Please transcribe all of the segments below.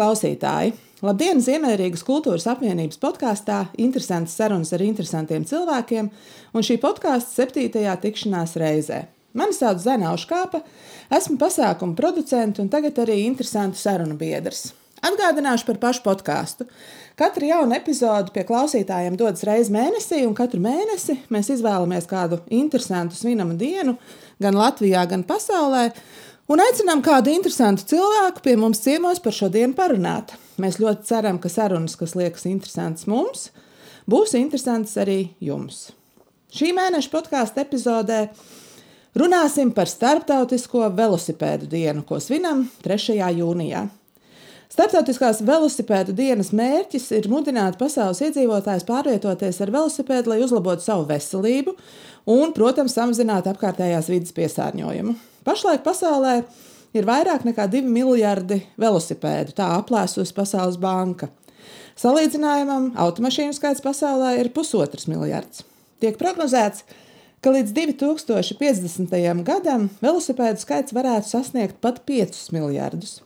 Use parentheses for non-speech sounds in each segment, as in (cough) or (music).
Klausītāji! Labdien, Ziemeļrīgas kultūras apvienības podkāstā Interesantas sarunas ar interesantiem cilvēkiem un šī podkāstu septītajā tikšanās reizē. Mani sauc Zana Auškāpa, esmu pasākuma producents un tagad arī interesantu sarunu biedrs. Atgādināšu par pašu podkāstu. Katra jauna epizode pie klausītājiem dodas reizes mēnesī, un katru mēnesi mēs izvēlamies kādu interesantu svinamu dienu gan Latvijā, gan pasaulē, un aicinām kādu interesantu cilvēku pie mums ciemos par šo dienu parunāt. Mēs ļoti ceram, ka sarunas, kas liekas interesantas mums, būs interesantas arī jums. Šī mēneša podkāstu epizodē runāsim par Startautisko velosipēdu dienu, ko svinam 3. jūnijā. Startautiskās velosipēdu dienas mērķis ir mudināt pasaules iedzīvotājus pārvietoties ar velosipēdu, lai uzlabotu savu veselību un, protams, samazinātu apkārtējās vidas piesārņojumu. Pašlaik pasaulē ir vairāk nekā 2 miljardi velosipēdu, tā aplēsusi Pasaules banka. Salīdzinājumam, automašīnu skaits pasaulē ir pusotrs miljards. Tiek prognozēts, ka līdz 2050. gadam velosipēdu skaits varētu sasniegt pat 5 miljardus.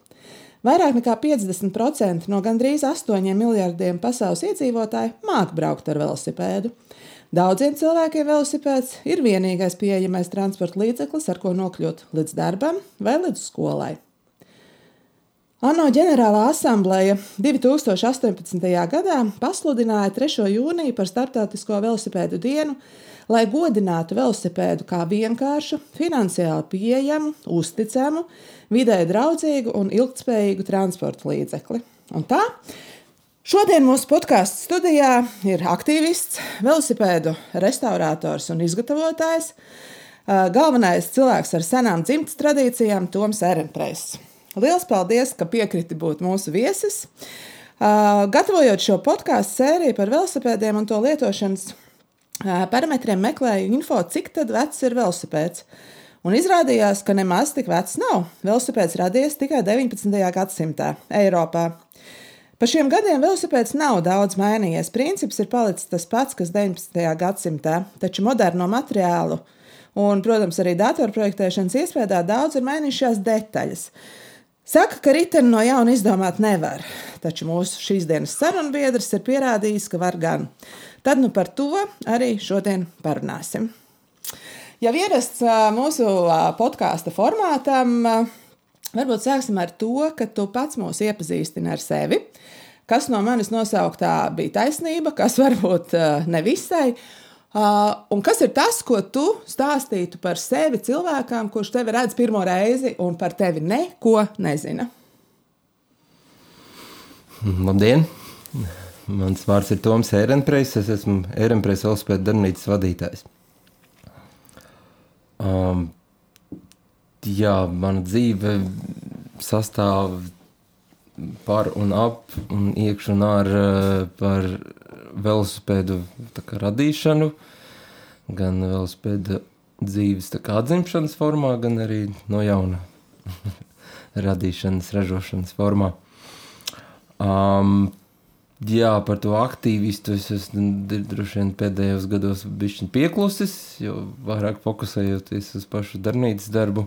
Vairāk nekā 50% no gandrīz 8 miljardiem pasaules iedzīvotāju māk braukt ar velosipēdu. Daudziem cilvēkiem velosipēds ir vienīgais pieejamais transporta līdzeklis, ar ko nokļūt līdz darbam vai līdz skolai. ANO ģenerālā asambleja 2018. gadā pasludināja 3. jūniju par Startautisko velosipēdu dienu, lai godinātu velosipēdu kā vienkāršu, finansiāli pieejamu, uzticamu, vidē draudzīgu un ilgspējīgu transporta līdzekli. Un tā Šodien mūsu podkāstu studijā ir aktīvists, velosipēdu restaurators un izgatavotājs, galvenais cilvēks ar senām dzimtas tradīcijām, Toms Ehrenpreis. Lielas paldies, ka piekriti būt mūsu viesis. Gatavojot šo podkāstu sēriju par velosipēdiem un to lietošanas parametriem, meklēju info, cik vecs ir velosipēds. Un izrādījās, ka nemaz tik vecs nav. Velosipēds radies tikai 19. gadsimtā Eiropā. Pa šiem gadiem velosipēds nav daudz mainījies. Princips ir palicis tas pats, kas 19. gadsimtā, taču moderno materiālu un, protams, arī datorprojektēšanas iespējā daudz ir mainījušās detaļas. Saka, ka riteni no jauna izdomāt nevar, taču mūsu šīs dienas sarunbiedrs ir pierādījis, ka var gan. Tad nu par to arī šodien parunāsim. Jau ierasts mūsu podkāstu formātam, varbūt sāksim ar to, ka tu pats mūs iepazīstini ar sevi. Kas no manis nosauktā bija taisnība, kas varbūt nevisai. Un kas ir tas, ko tu stāstītu par sevi cilvēkam, kurš tevi redz pirmo reizi un par tevi neko nezina? Labdien! Mans vārds ir Toms Ehrenpreis. Es esmu Ehrenpreis Elspēta darbnīcas vadītājs. Um, jā, mana dzīve sastāv par un ap un iekš un ārā par velosipēdu radīšanu, gan velosipēda dzīves atzimšanas formā, gan arī no jauna (laughs) radīšanas, ražošanas formā. Um, Jā, par to aktīvistu es esmu droši vien pēdējos gados bijis pieklusis, jo vairāk fokusējoties uz pašu darbnīcas darbu.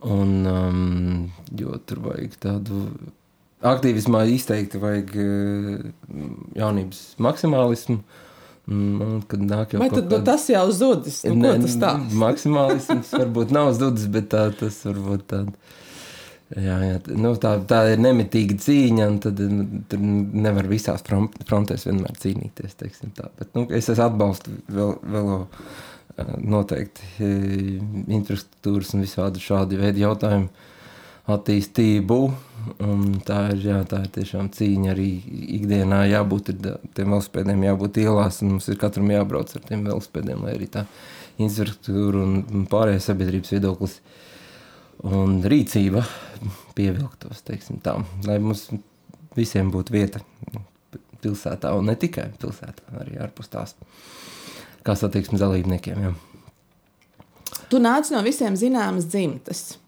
Un, um, jo tur vajag tādu aktīvismā izteikti vajag uh, jaunības maksimālismu. Un, kad nāk jau Vai tad, kāda... tas jau zudis? Nu, ne, tas tā? (laughs) maksimālisms varbūt nav zudis, bet tā, tas varbūt tāds Jā, jā. Nu, tā, tā ir nemitīga cīņa, un tad nu, tur nevar visās frontēs vienmēr cīnīties. Bet, nu, es atbalstu vēl, vēl noteikti infrastruktūras un visādi šādi veidi jautājumu attīstību. Tā ir, jā, tā ir tiešām cīņa arī ikdienā. Jābūt tiem velospēdiem, jābūt ielās, un mums ir katram jābrauc ar tiem velospēdiem, lai arī tā infrastruktūra un pārējais sabiedrības viedoklis un rīcība pievilktos, tā, lai mums visiem būtu vieta pilsētā, un ne tikai pilsētā, arī ārpus tās, kā satiksmes dalībniekiem. Jā. Tu nāc no visiem zināmas dzimtas.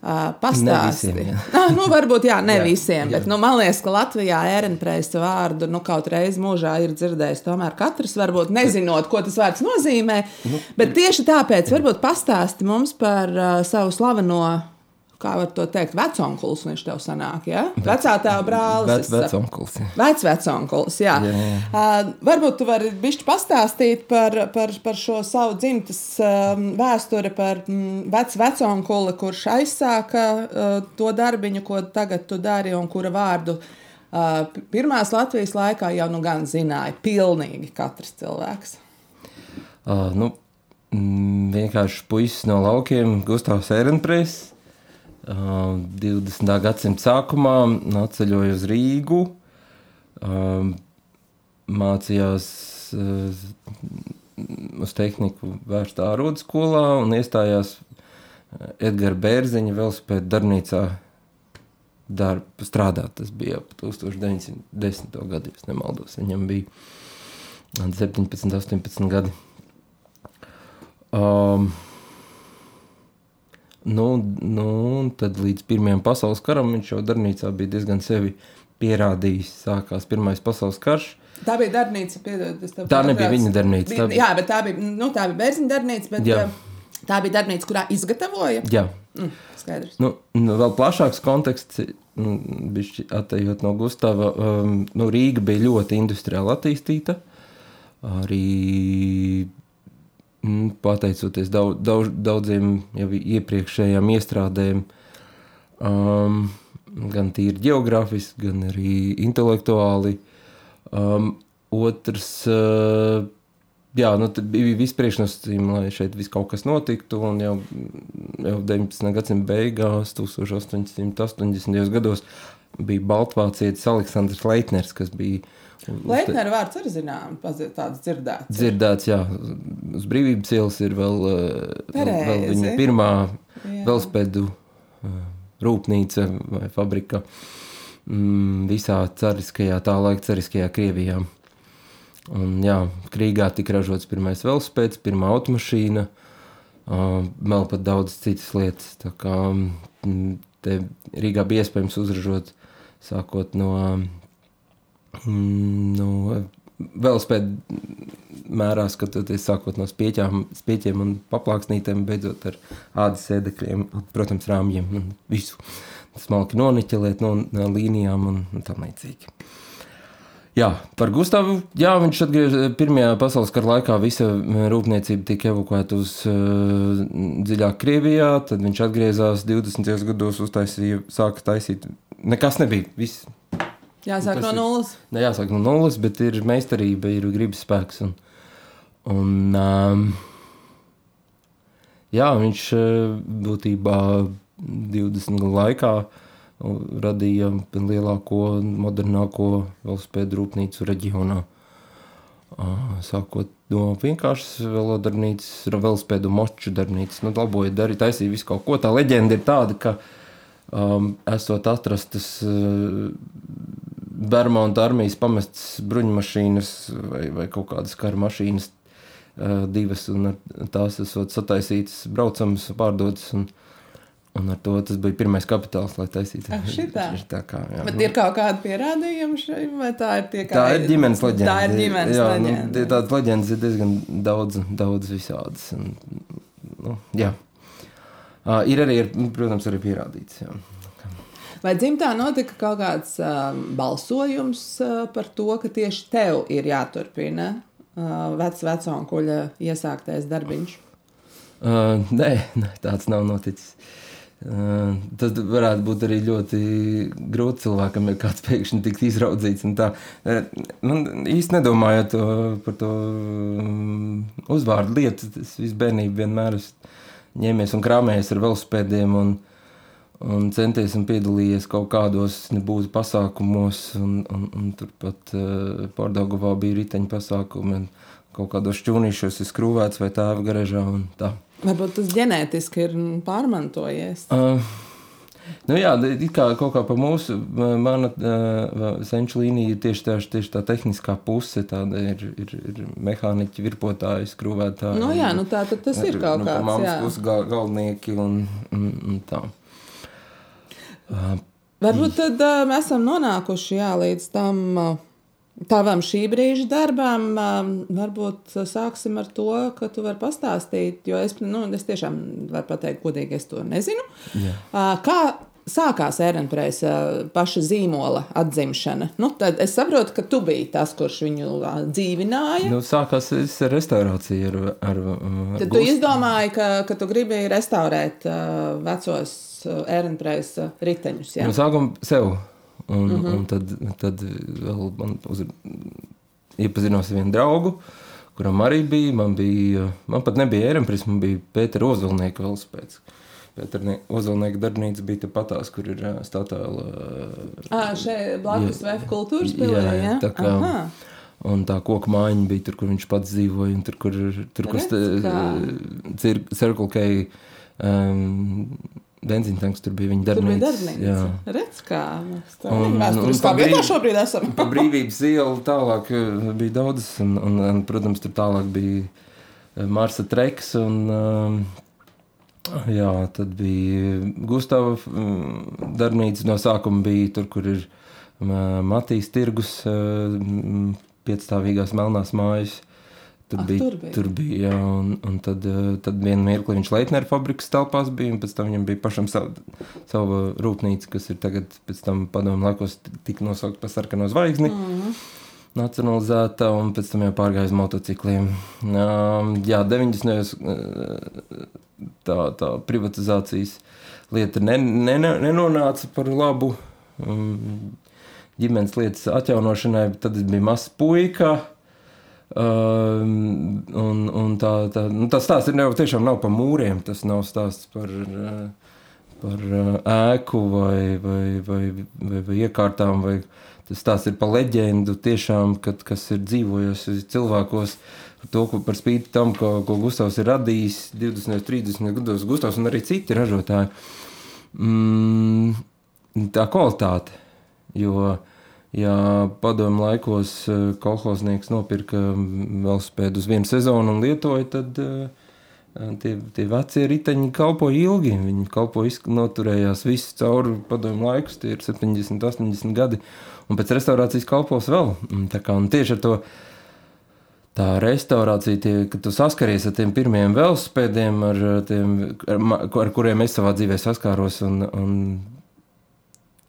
Uh, Pastāstiet. (laughs) nu, varbūt jā, ne jā, visiem, jā. bet nu, man liekas, ka Latvijā ērenpreisa vārdu nu, kaut reizi mūžā ir dzirdējis. Tomēr katrs varbūt nezinot, ko tas vārds nozīmē. Nu, bet tieši tāpēc varbūt pastāsti mums par uh, savu slaveno kā var to teikt, veconkulis viņš tev sanāk, ja? Vecā tēva brālis. Vec, jā. Vec veconkulis, jā. Jā, jā. Uh, varbūt tu vari bišķi pastāstīt par, par, par šo savu dzimtas um, vēsturi, par mm, vec veconkuli, kurš aizsāka uh, to darbiņu, ko tagad tu dari, un kura vārdu uh, pirmās Latvijas laikā jau nu gan zināja pilnīgi katrs cilvēks. Uh, nu, mm, vienkārši puisis no laukiem, Gustavs Ehrenpreis. Uh, 20. gadsimta sākumā atceļoja uz Rīgu, uh, mācījās uh, uz tehniku vērstā ārodu skolā un iestājās Edgara Bērziņa velospēda darbnīcā darbu strādāt. Tas bija ap 1910. gadu, ja nemaldos. Viņam bija 17, 18 gadi. Um, nu, nu, tad līdz Pirmajam pasaules karam viņš jau darbnīcā bija diezgan sevi pierādījis. Sākās Pirmais pasaules karš. Tā bija darbnīca, piedod, Tā nebija pārtraucu. viņa darbnīca, Bija, tā bija- Jā, bet tā bija, nu, tā bija bērziņa darbnīca, bet Jā. uh, tā bija darbnīca, kurā izgatavoja. Jā, Mm, skaidrs. nu, nu, vēl plašāks konteksts, nu, bišķi attējot no Gustava. Um, nu, Rīga bija ļoti industriāli attīstīta. Arī pateicoties daudz, daudz, daudziem jau iepriekšējām iestrādēm, um, gan tīri geogrāfiski, gan arī intelektuāli. Um, otrs, uh, jā, nu, bija viss priekšnosacījumi, lai šeit viss kaut kas notiktu. Un jau, jau 19. gadsimta beigās, 1880. gados, bija Baltvācietis Aleksandrs Leitners, kas bija Leitnera vārds arī zinām, pazīt tāds dzirdēts. dzirdēts, jā, uz brīvības ielas ir vēl, uh, vēl Pareizi. viņa pirmā Jā. velospēdu uh, rūpnīca vai fabrika mm, visā cariskajā, tā laika cariskajā Krievijā. Un, jā, Krīgā tika ražots pirmais velospēds, pirmā automašīna, uh, vēl pat daudz citas lietas. Tā kā mm, te Rīgā bija iespējams uzražot sākot no, mm, no velospēdu mērā skatoties, sākot no spieķām, spieķiem un paplāksnītēm, beidzot ar ādas sēdekļiem, protams, rāmjiem un visu. Smalki noniķelēt no, no līnijām un, tam līdzīgi. Jā, par Gustavu. Jā, viņš atgriezās Pirmajā pasaules kara laikā. Visa rūpniecība tika evakuēta uz uh, dziļāk Krievijā. Tad viņš atgriezās 20. gados, uztaisīja, sāka taisīt. Nekas nebija. Viss Jāsāk no ir- nulles. Ne jāsāk no nulles, bet ir meistarība, ir gribas spēks. Un, un, um, jā, viņš uh, būtībā 20 gadu laikā radīja lielāko, modernāko velospēdu rūpnīcu reģionā. Sākot no vienkāršas velodarbnīcas, velospēdu moču darbnīcas, nu, laboja, darīja, taisīja visu kaut ko. Tā leģenda ir tāda, ka um, esot atrastas uh, Bermuda armijas pamestas bruņmašīnas vai, vai kaut kādas kara mašīnas, uh, divas, un tās esot sataisītas, braucamas, pārdotas. Un, un ar to tas bija pirmais kapitāls, lai taisītu. Ak, šitā. tā kā, jā, Bet nu, ir kaut kāda pierādījuma šeit, vai tā ir tie tā ir ģimenes leģenda. Tā ir ģimenes jā, leģenda. Nu, tādas leģendas ir diezgan daudz, daudz visādas. Un, nu, jā. Uh, ir arī, ir, protams, arī pierādīts. Jā. Vai dzimtā notika kaut kāds uh, balsojums uh, par to, ka tieši tev ir jāturpina uh, vecs veconkuļa iesāktais darbiņš? Uh, nē, tāds nav noticis. Uh, tas varētu būt arī ļoti grūti cilvēkam, ja kāds pēkšņi tiks izraudzīts. Uh, Man īsti nedomājot to, par to um, uzvārdu lietu, es visu bērnību vienmēr esmu ņēmies un krāmējies ar velospēdiem un, un centies un piedalījies kaut kādos nebūtu pasākumos. Un, un, un turpat uh, Pārdagovā bija riteņu pasākumi un kaut kādos šķūnīšos ir skrūvēts vai tēva garažā un tā. Varbūt tas ģenētiski ir pārmantojies. Uh, nu jā, it kā kaut kā pa mūsu, mana uh, senču līnija ir tieši tā, tieši tā tehniskā puse, tāda ir, ir, ir mehāniķi, virpotāji, skrūvētāji. Nu, jā, nu tā tad tas ir kaut nu, kāds, jā. puses gal, galvenieki un, un, un tā. Varbūt tad mēs esam nonākuši jā, līdz tam uh, Tavam šī brīža darbam, um, varbūt sāksim ar to, ka tu vari pastāstīt, jo es, nu, es tiešām varu pateikt, godīgi, es to nezinu. Uh, kā sākās Ērenpresa paša zīmola atzimšana? Nu, tad es saprotu, ka tu biji tas, kurš viņu dzīvināja. Nu, sākās viss ar. Ar, ar, Tad tu izdomāji, ka, ka tu gribi restaurēt uh, vecos Ērenpresa riteņus. Ja? Nu, sākam sev. Un, mm -hmm. un tad, tad vēl man uz, iepazinos ar vienu draugu, kuram arī bija. Man, bija, man pat nebija Ērenpresa, man bija Pētera Ozolnieka velospēds. Pētera Ozolnieka darbnīca bija patās, kur ir Statoila. Ā, šeit blakus VF kultūras pilī, jā, ja? tā kā, Aha. Un tā koka mājiņa bija tur, kur viņš pats dzīvoja. un Tur, kur, tur, kur Circle K um, benzīna tanks, tur bija viņa Tur bija darbnīca. darbnīca. Jā. Redz, kā mēs Un- mēs un tur pa stāv vietā šobrīd esam. Pa brīvības ielu tālāk bija daudz, un, un, un protams, tur tālāk bija Marsa Treks. Un, um, jā, tad bija Gustavs mm, darbnīca. No sākuma bija tur, kur ir mm, Matīs Tirgus, mm, piecstāvīgās melnās mājas. Tur Ah, bija, tur bija. tur bija jā, un, un tad, eh, tad vienā mirklī viņš Leitnera fabrikas telpās bija, un pēc tam viņam bija pašam sava, sava rūpnīca, kas ir tagad, pēc tam padomu laikos tika nosaukta par sarkano zvaigzni. Mm. Nacionalizēta, un pēc tam jau pārgāja uz motocikliem. Um, jā, 90. Tā, tā privatizācijas lieta ne, ne, nenonāca par labu um, ģimenes lietas atjaunošanai. Tad bija mazs puika. Um, un, un tā, tā, nu, tas stāsts ir jau tiešām nav par mūriem. Tas nav stāsts par, uh, par uh, ēku vai, vai, vai, vai, vai iekārtām. Vai, tas stāsts ir par leģendu, tiešām, kad, kas ir dzīvojusi cilvēkos. Par to, ko par spīti tam, ko, ko Gustavs ir radījis 20, 30 gados, Gustavs un arī citi ražotāji. Mm, tā kvalitāte. Jo, ja padomu laikos eh, kolhoznieks nopirka velospēdu uz vienu sezonu un lietoja, tad eh, tie, tie vecie riteņi kalpoja ilgi. Viņi kalpoja, noturējās visu cauri padomu laikus, tie ir 70, 80 gadi. Un pēc restaurācijas kalpos vēl. Un Tā kā, un tieši ar to tā restaurācija, tie, kad tu saskaries ar tiem pirmiem velospēdiem, ar, tiem, ar, ar kuriem es savā dzīvē saskāros, un, un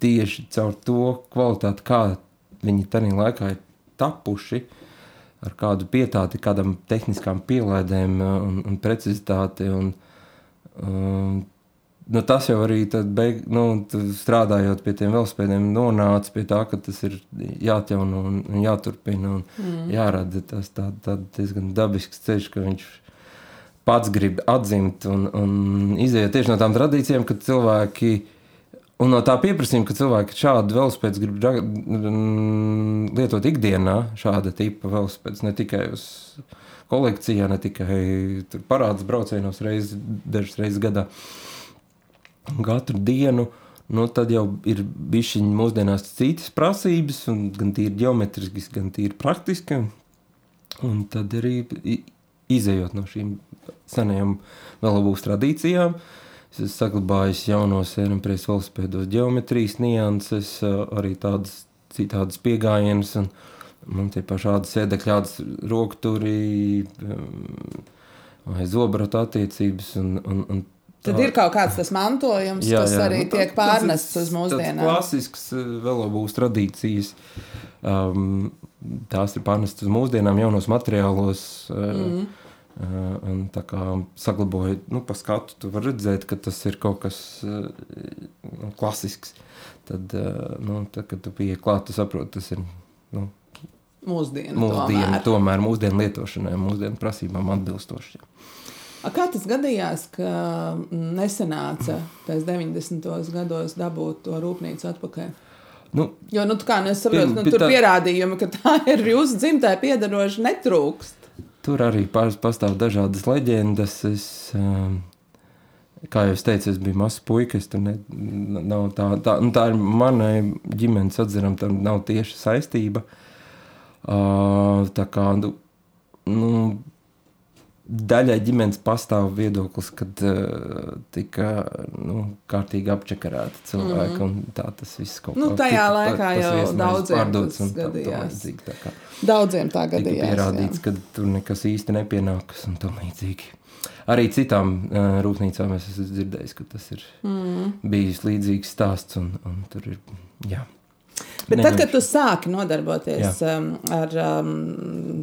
tieši caur to kvalitāti, kā viņi tajā laikā ir tapuši, ar kādu pietāti, kādam tehniskām pielaidēm un, un precizitāti. Un, um, nu, tas jau arī beig, nu, strādājot pie tiem velospēdiem, nonāca pie tā, ka tas ir jāatjauno un, jāturpina un mm. jārada tas tā, tā diezgan dabisks ceļš, ka viņš pats grib atzimt un, un iziet tieši no tām tradīcijām, kad cilvēki. Un no tā pieprasījuma, ka cilvēki šādu velospēdu grib dra- mm, lietot ikdienā, šāda tipa velospēdas, ne tikai uz kolekcijā, ne tikai parādas braucienos reizes, dažas reizes gadā, katru dienu, nu, tad jau ir bijusi mūsdienās citas prasības, gan tīri geometriskas, gan tīri praktiski. Un tad arī izējot no šīm senajām velobūs tradīcijām, es esmu saglabājis jaunos Eiropas velospēdos geometrijas nianses, arī tādas citādas un man tie pašādi sēdekļādas rokturi um, vai zobrata attiecības, un, un, un Tad ir kaut kāds tas mantojums, jā, kas jā. arī nu, tā- tiek pārnests uz mūsdienām. Klasisks uh, velobūs tradīcijas. Um, tās ir pārnestas uz mūsdienām, jaunos materiālos. Uh, mm. Uh, un tā kā saglabājot, nu, pa skatu, tu vari redzēt, ka tas ir kaut kas uh, nu, klasisks. Tad, uh, nu, tad, kad tu pieeji klāt, tu saproti, tas ir nu, Mūsdienu, mūsdienu, tomēr. tomēr mūsdienu lietošanai, mūsdienu prasībām atbilstoši. A, Kā tas gadījās, ka mm, nesenāca pēc 90. gados dabūt to rūpnīcu atpakaļ? Nu, Jo, nu, kā nu, saprotu, pie tur tā- pierādījumi, ka tā (laughs) ir jūsu dzimtai piedaroša, netrūkst. Tur arī pastāv dažādas leģendas. Es, um, kā jau teicu, es biju mazs puisis. Tā, tā, nu, tā ir manai ģimenes atzinām, tam nav tieši saistība. Uh, tā kā, nu, nu, daļai ģimenes pastāv viedoklis, ka uh, tika nu, kārtīgi apčakarēti cilvēki. Mm -hmm. Tā tas viss kaut nu, kā tajā tika laikā pa- jau daudziem tas un tā- gadījās. tamlīdzīgi, tā kā Daudziem tā tika gadījās. pierādīts, jā. ka tur nekas īsti nepienākas un tam līdzīgi. Arī citām uh, rūpnīcām es esmu dzirdējis, ka tas ir mm. bijis līdzīgs stāsts. Un, un tur ir, jā. Bet tad, Neņemšu. kad tu sāki nodarboties um, ar um,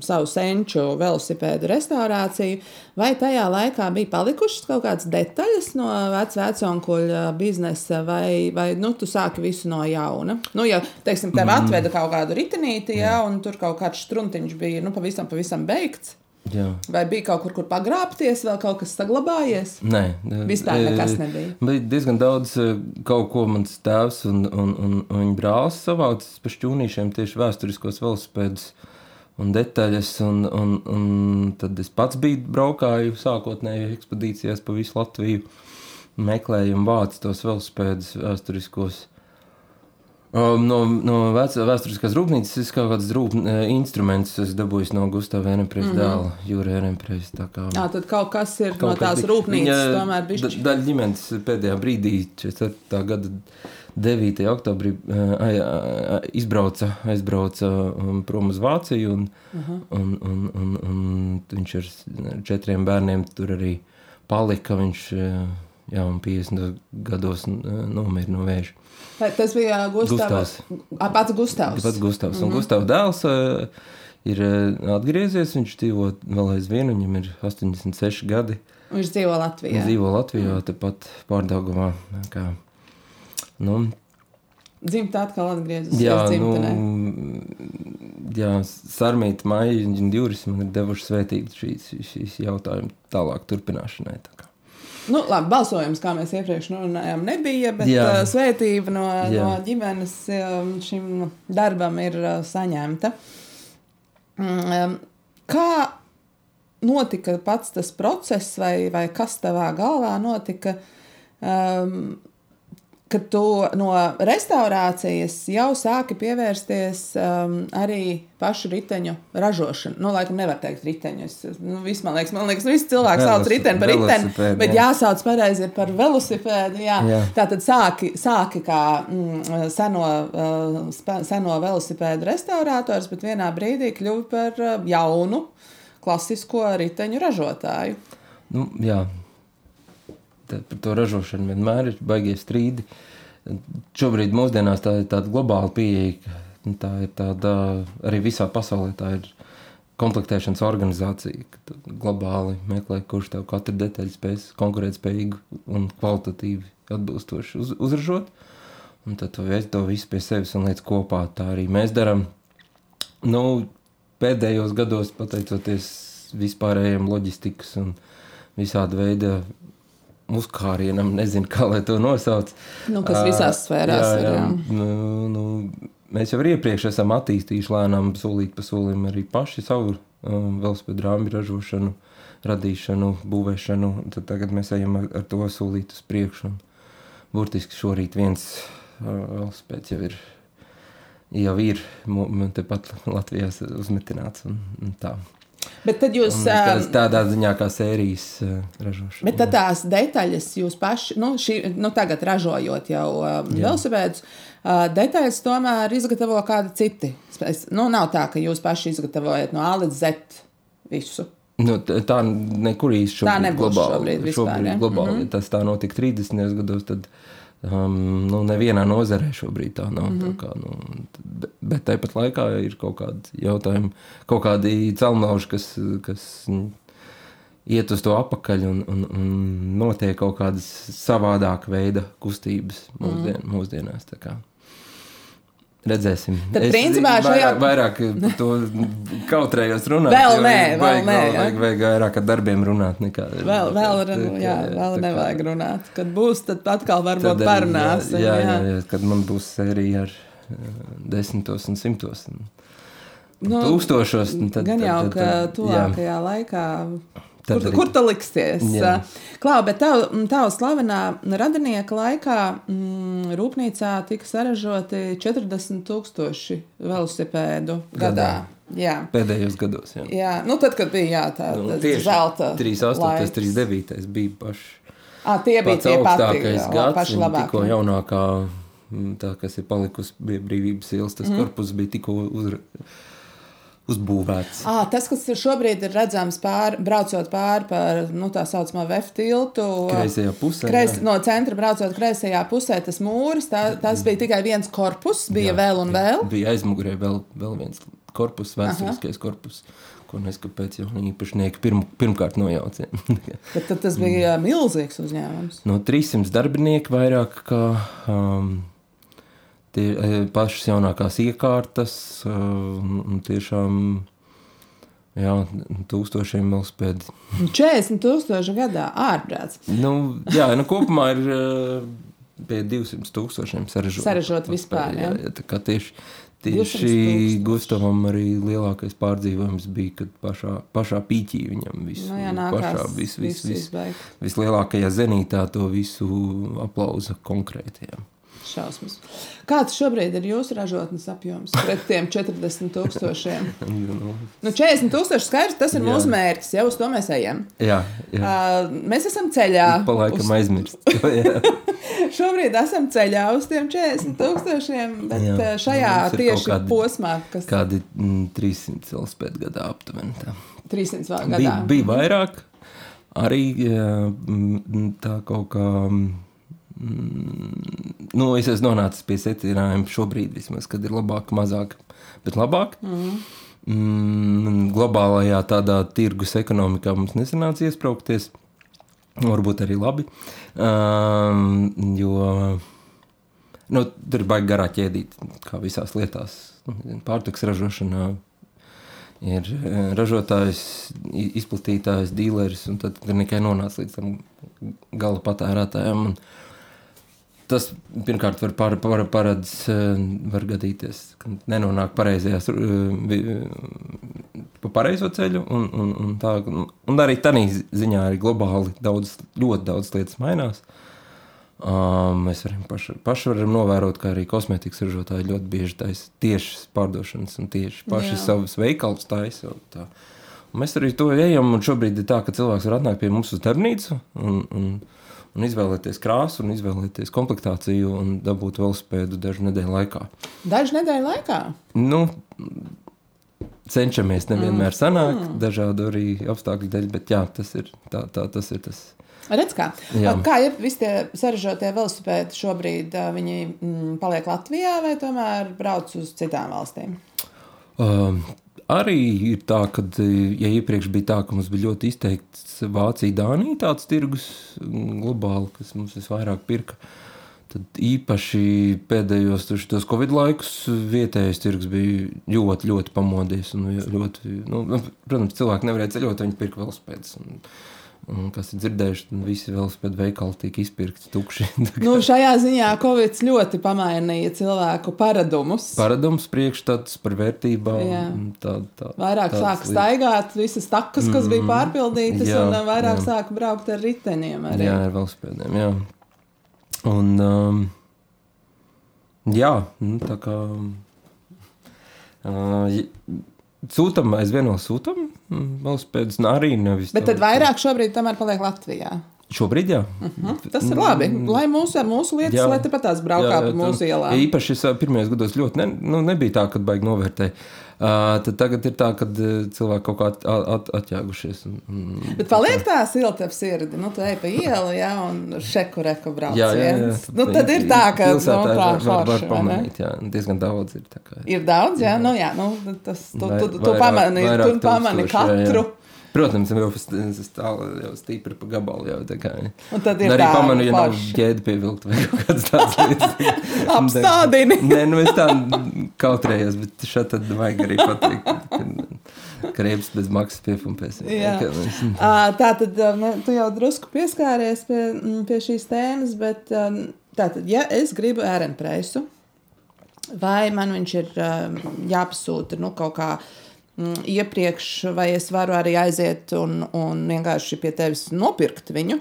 savu senču velosipēdu restaurāciju, vai tajā laikā bija palikušas kaut kādas detaļas no vecāka biznesa, vai, vai nu, tu sāki visu no jauna? Nu, ja, teiksim, tev Mm. atveda kaut kādu ritenīti, ja, un tur kaut kāds struntiņš bija nu, pavisam, pavisam beigts, Jā. vai bija kaut kur, kur pagrābties, vēl kaut kas saglabājies? Nē, Vispār nekas nebija. Bija diezgan daudz kaut ko mans tēvs un, un, un, un viņa brālis savācis pa šķūnīšiem tieši vēsturiskos velosipēdus un detaļas. Un, un, un tad es pats biju braukāju sākotnēji ekspedīcijās pa visu Latviju, meklēju un vācu tos velosipēdus vēsturiskos. No no vēsturiskās rūpnīcas es kaut kādus rūp, e, instrumentus esmu dabūjis no Gustavs Enempresa mm -hmm. dēla, Jūra Enempresa. tā kā- Jā, tad kaut kas ir Kaut no tās bija. rūpnīcas, Viņa tomēr bija da- Daļa ģimenes pēdējā brīdī, 4. gada 9. oktobrī, eh, ai- ai- izbrauca, aizbrauca um, prom uz Vāciju. Un, uh -huh. un, un, un, un viņš ar četriem bērniem tur arī palika. Viņš eh, jā, un 50 gados nomira no vēža. Vai Tas bija Gustavs. A, Pats Gustavs. Pats Gustavs. Mm -hmm. Un Gustavs dēls uh, ir uh, atgriezies. Viņš dzīvo vēl aizvien, viņam ir 86 gadi. Viņš dzīvo Latvijā. Viņš dzīvo Latvijā, mm. tepat Pārdagovā. Kā, nu, Dzimta atkal atgriezusies jā, nu, dzimtenē. jā, Sarmīta Maija un Juris man ir devuši svētīt šīs, šīs jautājumu tālāk turpināšanai. Tā. Nu, labi, balsojums, kā mēs iepriekš runājām, nebija, bet Jā. uh, svētība no, Jā. no ģimenes um, šim darbam ir uh, saņemta. Mm, um, Kā notika pats tas process, vai, vai kas tavā galvā notika? Um, kad tu no restaurācijas jau sāki pievērsties um, arī pašu riteņu ražošanai. Nu, laikam, nevar teikt riteņu. Es, nu, viss, man liekas, man liekas, visi cilvēki sauc Velosi- riteni par riteni, bet jā. jāsauc pareizi par velosipēdu. Jā. Jā. Tā tad sāki, sāki kā mm, seno, uh, spa- seno velosipēdu restaurators, bet vienā brīdī kļuvi par uh, jaunu, klasisko riteņu ražotāju. Nu, jā, tā, par to ražošanu vienmēr ir baigies strīdi. Šobrīd mūsdienās tā ir tāda globāla pieeja. nu, Tā ir tāda arī visā pasaulē. Tā ir komplektēšanas organizācija, ka tu globāli meklē, kurš tev katru detaļu spēs konkurētspējīgi un kvalitatīvi atbilstoši uz, uzražot. Un tad tu veic to visu pie sevis un lietas kopā. Tā arī mēs darām. Nu, pēdējos gados, pateicoties vispārējiem loģistikas un visāda veida uzkārienam, nezinu, kā lai to nosauc. Nu, kas visās sfērās ir, jā. Nu, nu, mēs jau iepriekš esam attīstījuši lēnām, solīt pa solim arī paši savu um, velospēdu ražošanu, radīšanu, būvēšanu. Tad tagad mēs ejam ar, ar to solīt uz priekšu. Burtiski šorīt viens uh, velospēds jau ir. Jau ir tepat Latvijā uzmetināts. Un, un tā. Bet tad jūs. Um, tādā ziņā kā sērijas uh, ražošana. Bet tad tās detaļas jūs paši, nu, šī, nu tagad ražojot jau velosipēdus, uh, detaļas tomēr izgatavo kādi citi. Es, nu, nav tā, ka jūs paši izgatavojat no A līdz Z visu. Nu, tā nekur īsti Tā šobrīd nebūs globāli. šobrīd vispār, šobrīd ja? globāli. Mm -hmm. Tas tā notika 30. gados, tad um, nu, nevienā nozarē šobrīd tā nav. Mm -hmm. tā kā, nu, bet, bet tāpat laikā ir kaut kādi jautājumi, kaut kādi celmnauži, kas, kas mm, iet uz to apakaļ un, un, un notiek kaut kādas savādāka veida kustības mūsdien, mm. mūsdienās. tā kā. Redzēsim. Tad, principā, šajā- vairāk, vairāk to kautrējos runāt. Vēl nē, vajag- vēl nē, Vajag, jā. vajag, vajag vairāk ar darbiem runāt. Nekā, Vēl, vēl, tā kā- jā, tā vēl kā- nevajag runāt. Kad būs, tad atkal varbūt tad parunāsim. Jā, jā, jā, kad man būs sērija ar eh, desmitos un simtos. Un Nu, tūkstošos. un Tad, Gan jau, tad, ka tad, jā, tuvākajā laikā Tad kur, arī- kur tu liksies? Jā. Klau, bet tav, tava slavenā radinieka laikā mm, rūpnīcā tika saražoti 40 tūkstoši velosipēdu gadā. Gadā. Jā. Pēdējos gados, jā. Jā, nu tad, kad bija jā, tā Nu, zelta 38, laiks. 39 bija paši. À, tie bija tie gads, paši un tikko jaunākā, tā, kas ir palikusi bija brīvības ielas, tas mm. korpus bija tikko uz, uzbūvēts. À, tas, kas šobrīd ir redzams pār, braucot pāri par nu, tā saucamo VF tiltu. Kreisajā pusē, Kreis, jā. no centra braucot kreisajā pusē, tas mūris, tā, tas bija tikai viens korpus, bija jā, vēl un vēl. Bija aizmugurē vēl, vēl viens korpus, vēsturiskais korpus, ko neskapēc jau īpašnieki pirm, pirmkārt nojaucien. (laughs) Bet tad tas bija mm. milzīgs uzņēmums. no 300 darbinieku vairāk kā um, tie eh, pašas jaunākās iekārtas un tiešām jā, tūkstošiem velospēdi. 40 tūkstoši gadā ārprāts. Nu, jā, nu kopumā ir uh, pie 200 tūkstošiem sarežot. Sarežot vispār, jā. jā. tā kā tieši, 200 tieši. Gustavam arī lielākais pārdzīvojums bija, kad pašā, pašā pīķī viņam viss Nu, jā, pašā nākās vis, vis, visu vis, izbeigt. vislielākajā zenītā to visu aplausa konkrēti. Šausmas. Kāds šobrīd ir jūsu ražotnes apjoms pret tiem 40 tūkstošiem? Nu, Nu, 40 tūkstoši skaidrs, tas ir Jā. mūsu mērķis, jau uz to mēs ejam. jā, jā. Uh, mēs esam ceļā. Palaikam uz, aizmirst. (laughs) Šobrīd esam ceļā uz tiem 40 tūkstošiem, bet Jā. Jā. šajā tieši kādi- posmā, kas Kādi mm, 300 velospēdu gadā aptuveni. Tā. 300 vēl Bija, gadā. bija vairāk, arī mm, tā kaut kā. Mm, nu, es esmu nonācis pie secinājuma šobrīd, vismaz, kad ir labāk, mazāk, bet labāk. Mm. Mm, globālajā tādā tirgus ekonomikā mums nesanāca iesprāgties. Varbūt arī labi. Um, jo nu, tur ir baigi garā ķēdīt, kā visās lietās. Nu, Pārtiks ražošanā ir eh, ražotājs, izplatītājs, dīleris, un tad nekai nonāca līdz tam gala patērētājiem. Un Tas pirmkārt var par, par, paredz, eh, var gadīties, ka nenonāk pareizajās, eh, vi- pa pareizo ceļu, un, un, un, tā, un arī tādā ziņā arī globāli daudz, ļoti daudz lietas mainās. Um, mēs varam paši, paši varam novērot, ka arī kosmētikas ražotāji ļoti bieži taisa tiešas pārdošanas un tieši paši Jā. savus veikalus taisa. Mēs arī to ejam, un šobrīd ir tā, ka cilvēks var atnākt pie mums uz darbnīcu un, un, un izvēlēties krāsu, un izvēlēties komplektāciju un dabūt velospēdu dažu nedēļu laikā. Dažu nedēļu laikā. Nu, cenšamies, nevienmēr sanāk, dažādu arī apstākļu dēļ, bet jā, tas ir, tā, tā, tas, ir tas. Redz, kā, Jā. kā ir visi tie sarežģītie velosipēdi šobrīd? Viņi mm, paliek Latvijā vai tomēr brauc uz citām valstīm? Um, arī ir tā, ka, ja iepriekš bija tā, ka mums bija ļoti izteikts Vācija, Dānija tāds tirgus globāli, kas mums visvairāk pirka, tad īpaši pēdējos tos- Covid laikus vietējais tirgus bija ļoti, ļoti pamodies. un Ļoti, nu, nu, protams, cilvēki nevarēja ceļot, viņi pirka velospēdus. Un, kas ir dzirdējuši, tad visi velospēdu veikali tika izpirkti tukši. (laughs) Nu, šajā ziņā Covid ļoti pamainīja cilvēku paradumus. Paradums, priekšstats par vērtībām. Tā, tā, Vairāk sāka staigāt, visas takas, kas bija pārpildītas, jā, un vairāk jā. sāka braukt ar riteņiem. Arī. Jā, ar velospēdiem. Jā. Un, um, jā, nu, tā kā uh, sūtam, aizvien vēl sūtam mm, velospēdus, un arī nevis. Bet tad vairāk šobrīd tomēr paliek Latvijā. Šobrīd, jā. Hm? Tas ir labi. Lai mūsu, mūsu lietas, Jā. lai tepat tās braukā pa mūsu ielām. Īpaši es pirmajos gados ļoti ne, nu, nebija tā, ka baigi novērtēja. Tad tagad ir tā, ka cilvēki kaut kā at, at, atjāgušies. Un, un, Bet paliek tā silta sirdi. Nu, tu ej pa ielu, jā, un šeku reku brauc Jā, jā, jā. viens. Nu, tad ir tā, ka nu, tā var, var, var ne? pamanīt. Jā, diezgan daudz ir. tā kā- Ir daudz, jā, nu, jā nu, tas, tu, tu, tu vairāk- pamani, tu pamani tūkstoši, jā, jā. Protams, jau stāv jau stipri pa gabalu. Jau, tā kā, Un tad ir arī tā pamanu, ja nav ķēde pievilkt vai kaut kādas tādas lietas. (laughs) Apstādini. (laughs) Nē, nu es tā kautrējos, bet šeit tad vajag arī pateikt, krēpes bez maksas piepumpēsim. Jā. Ka mēs- (laughs) Ā, Tā tad ne, tu jau drusku pieskāries pie, mm, pie šīs tēmas, bet ā, tātad, ja es gribu ērenpreisu, vai man viņš ir jāpasūta nu, kaut kā mm, iepriekš, vai es varu arī aiziet un, un vienkārši pie tevis nopirkt viņu.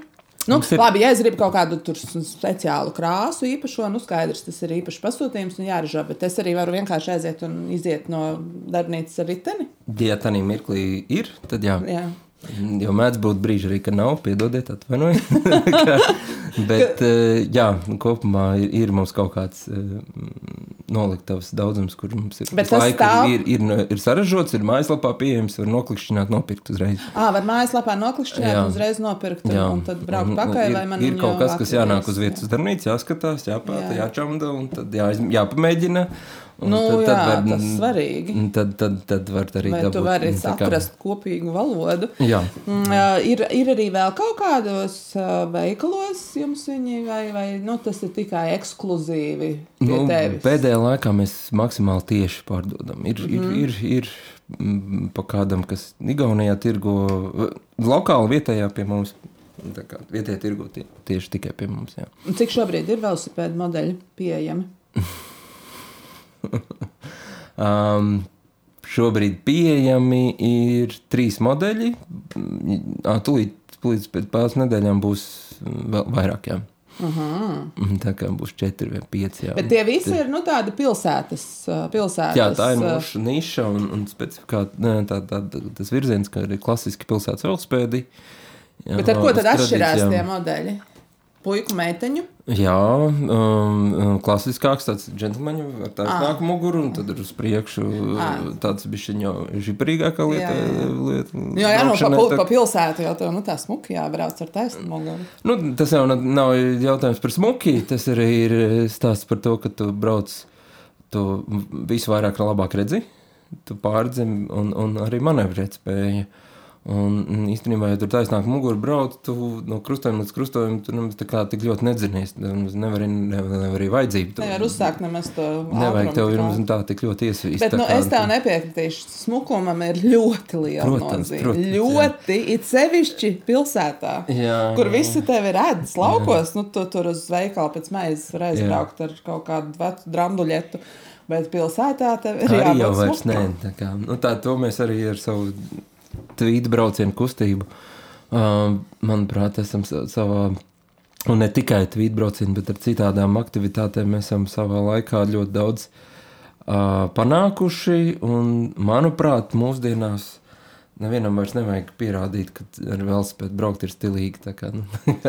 Nu, ir- labi, ja es gribu kaut kādu speciālu krāsu, īpašo, nu skaidrs, tas ir īpašs pasūtījums un jāražo, bet es arī varu vienkārši aiziet un iziet no darbnīcas ar riteni. Ja tā mirklī ir, tad jā. Jā. Jo mēdz būt brīži arī, ka nav, piedodiet, atvainojiet. (laughs) Bet, eh, jā, kopumā ir, ir mums kaut kāds eh, noliktavas daudzums, kur mums ir Bet laiku stāv- ir, ir, ir saražots, ir mājaslapā pieejams, var noklikšķināt, nopirkt uzreiz. Ah, var mājaslapā noklikšķināt Jā. un uzreiz nopirkt, Jā. un tad braukt pakaļ, ir, vai man ir kaut kas, kas jānāk uz vietas darbnīcas, jāskatās, jāpēta, Jā. jāčamda un tad jā, jāpamēģina. Nu, tad, jā, var, tas svarīgi. Tad, tad, tad var arī Vai tu dabūt, vari nu, tā kā- atrast kopīgu valodu? Jā, Mm, Ir, ir arī vēl kaut kādos veikalos jums viņi, vai, vai nu, tas ir tikai ekskluzīvi Nu, tevis? pēdējā laikā mēs maksimāli tieši pārdodam. Ir, mm. -hmm. ir, ir, ir mm, pa kādam, kas Igaunijā tirgo, lokāli vietējā pie mums. tā kā Vietējā tirgo tie, tieši tikai pie mums. Jā. Cik šobrīd ir velosipēdu modeļi pieejami? (laughs) (laughs) Um, šobrīd pieejami ir trīs modeļi. Mm, Tūlīt, tūlīt pēc pāris nedēļām būs mm, vēl vairāk. Jā. Uh -huh. Tā kā būs četri vai pieci. Jā. Bet tie visi ir nu, tādi pilsētas. pilsētas Jā, tā ir mūsu niša un, un specifikā, nē, tā, tā, tas virziens, ka ir klasiski pilsētas velospēdi. Bet ar ko tad atšķirās tie modeļi? Puiku meiteņu. Jā, um, um, klasiskāks tāds džentlmeņu ar tādu Ah. nāku muguru, un tad ir uz priekšu Ah. tāds bišķiņ jau žiparīgākā lieta. Jā, jā. lieta Jā, jā, nu, pa, braukšanai, pil- tā- pa pilsētu jau tā, nu, tā smuki jābrauc ar taisnu muguru. Nu, tas jau nav- jautājums par smuki. Tas arī ir stāsts par to, ka tu brauc, tu visu vairāk labāk redzi, tu pārdzim un, un arī manevrēt spēja. Un un īstenībā, ja tur taisnāk muguru brauc, tu no krustojuma līdz krustojumam, tu nemaz tā kā tik ļoti nedzinies. Nevari, nevar, nevar arī vajadzību. Tu Nevar uzsākt nemaz to. Nevajag tev ir ātri. tā tik ļoti iesvīst. Bet tā nu, kā es tev tu- nepiekritīšu. Smukumam ir ļoti liela Protams, nozīme. protams, jā. ļoti, it sevišķi pilsētā, Jā, kur jā, visi tevi redz laukos. Nu, tu tur uz veikalu pēc maizes var aizbraukt ar kaut kādu vecu drambuļetu. Bet pilsētā tev ir Arī jau jābūt vairs nē. Tā, kā, nu, tā to mēs arī ar savu tvītu braucienu kustību, uh, manuprāt, esam sa- savā. Un ne tikai tvītu braucienu, bet ar citādām aktivitātēm mēs esam savā laikā ļoti daudz uh, panākuši. Un, manuprāt, mūsdienās nevienam vairs nevajag pierādīt, ka ar velospēdu braukt ir stilīgi. Tā kā,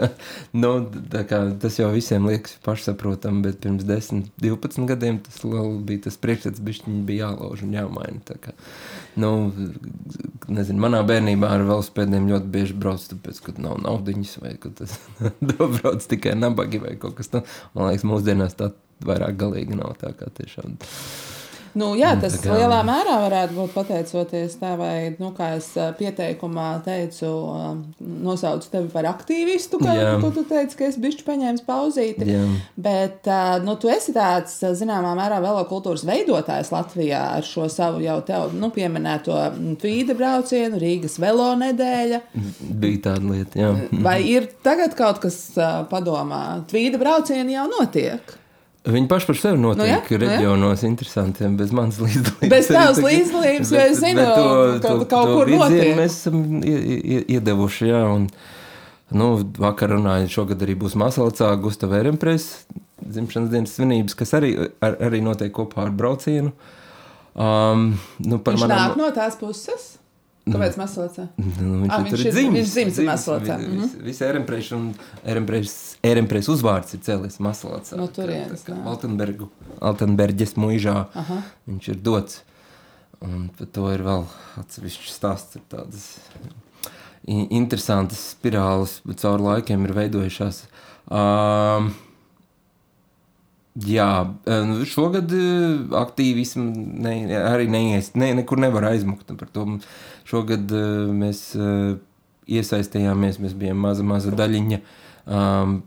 (laughs) nu, tā kā, tas jau visiem liekas pašsaprotami, bet pirms 10, 12 gadiem tas bija tas priekšstats, bija jālauž un jāmaina. Nu, nezinu, manā bērnībā ar velospēdiem ļoti bieži brauc, tāpēc, ka nav naudiņas vai ka tas (laughs) brauc tikai nabagi vai kaut kas tāds. Man liekas, mūsdienās tā vairāk galīgi nav tā kā tiešām. Nu, jā, tas tā kā- lielā mērā varētu būt pateicoties tavai, nu, kā es pieteikumā teicu, nosaucu tevi par aktīvistu, kā Jā. tu, tu teici, ka es bišķi paņēmu pauzīti. Jā. Bet nu, tu esi tāds, zināmā mērā, velokultūras veidotājs Latvijā ar šo savu jau tev nu, pieminēto mm, tvīda braucienu, Rīgas velo nedēļa. Bija tāda lieta, jā. Vai ir tagad kaut kas padomā? Tvīda braucieni jau notiek. Viņi paši par sevi notiek Nu jā, nu jā. reģionos interesantiem, bez manas līdzdalības. Bez tavas līdzdalības, jo es zinu, bet ka kaut kur virzienu notiek. Mēs esam ie- ie- iedevuši, jā, un nu, vakar runāju, šogad arī būs Masalacā Gustava Eremprēs dzimšanas dienas svinības, kas arī, ar, arī notiek kopā ar braucienu. Um, nu, par Viņš manām- nāk no tās puses. Kāpēc Masalacā? Nu, viņš, Ah, viņš ir- dzimis. viņš dzimis Masalacā, mhm. Vis, Visi Eremprēši un Eremprēs uzvārds ir cēlies Masalacā. No turienes. Altenbergu, Altenberģes muižā Aha. viņš ir dots. Un par to ir vēl atsevišķs stāsts. Ir tādas interesantas spirāles, caur laikiem ir veidojušās. Um, Jā, nu, šogad eh, aktīvismu ne, arī neies, ne, nekur nevar aizmukt par to. Šogad eh, mēs eh, iesaistījāmies, mēs bijām maza, maza daļiņa um,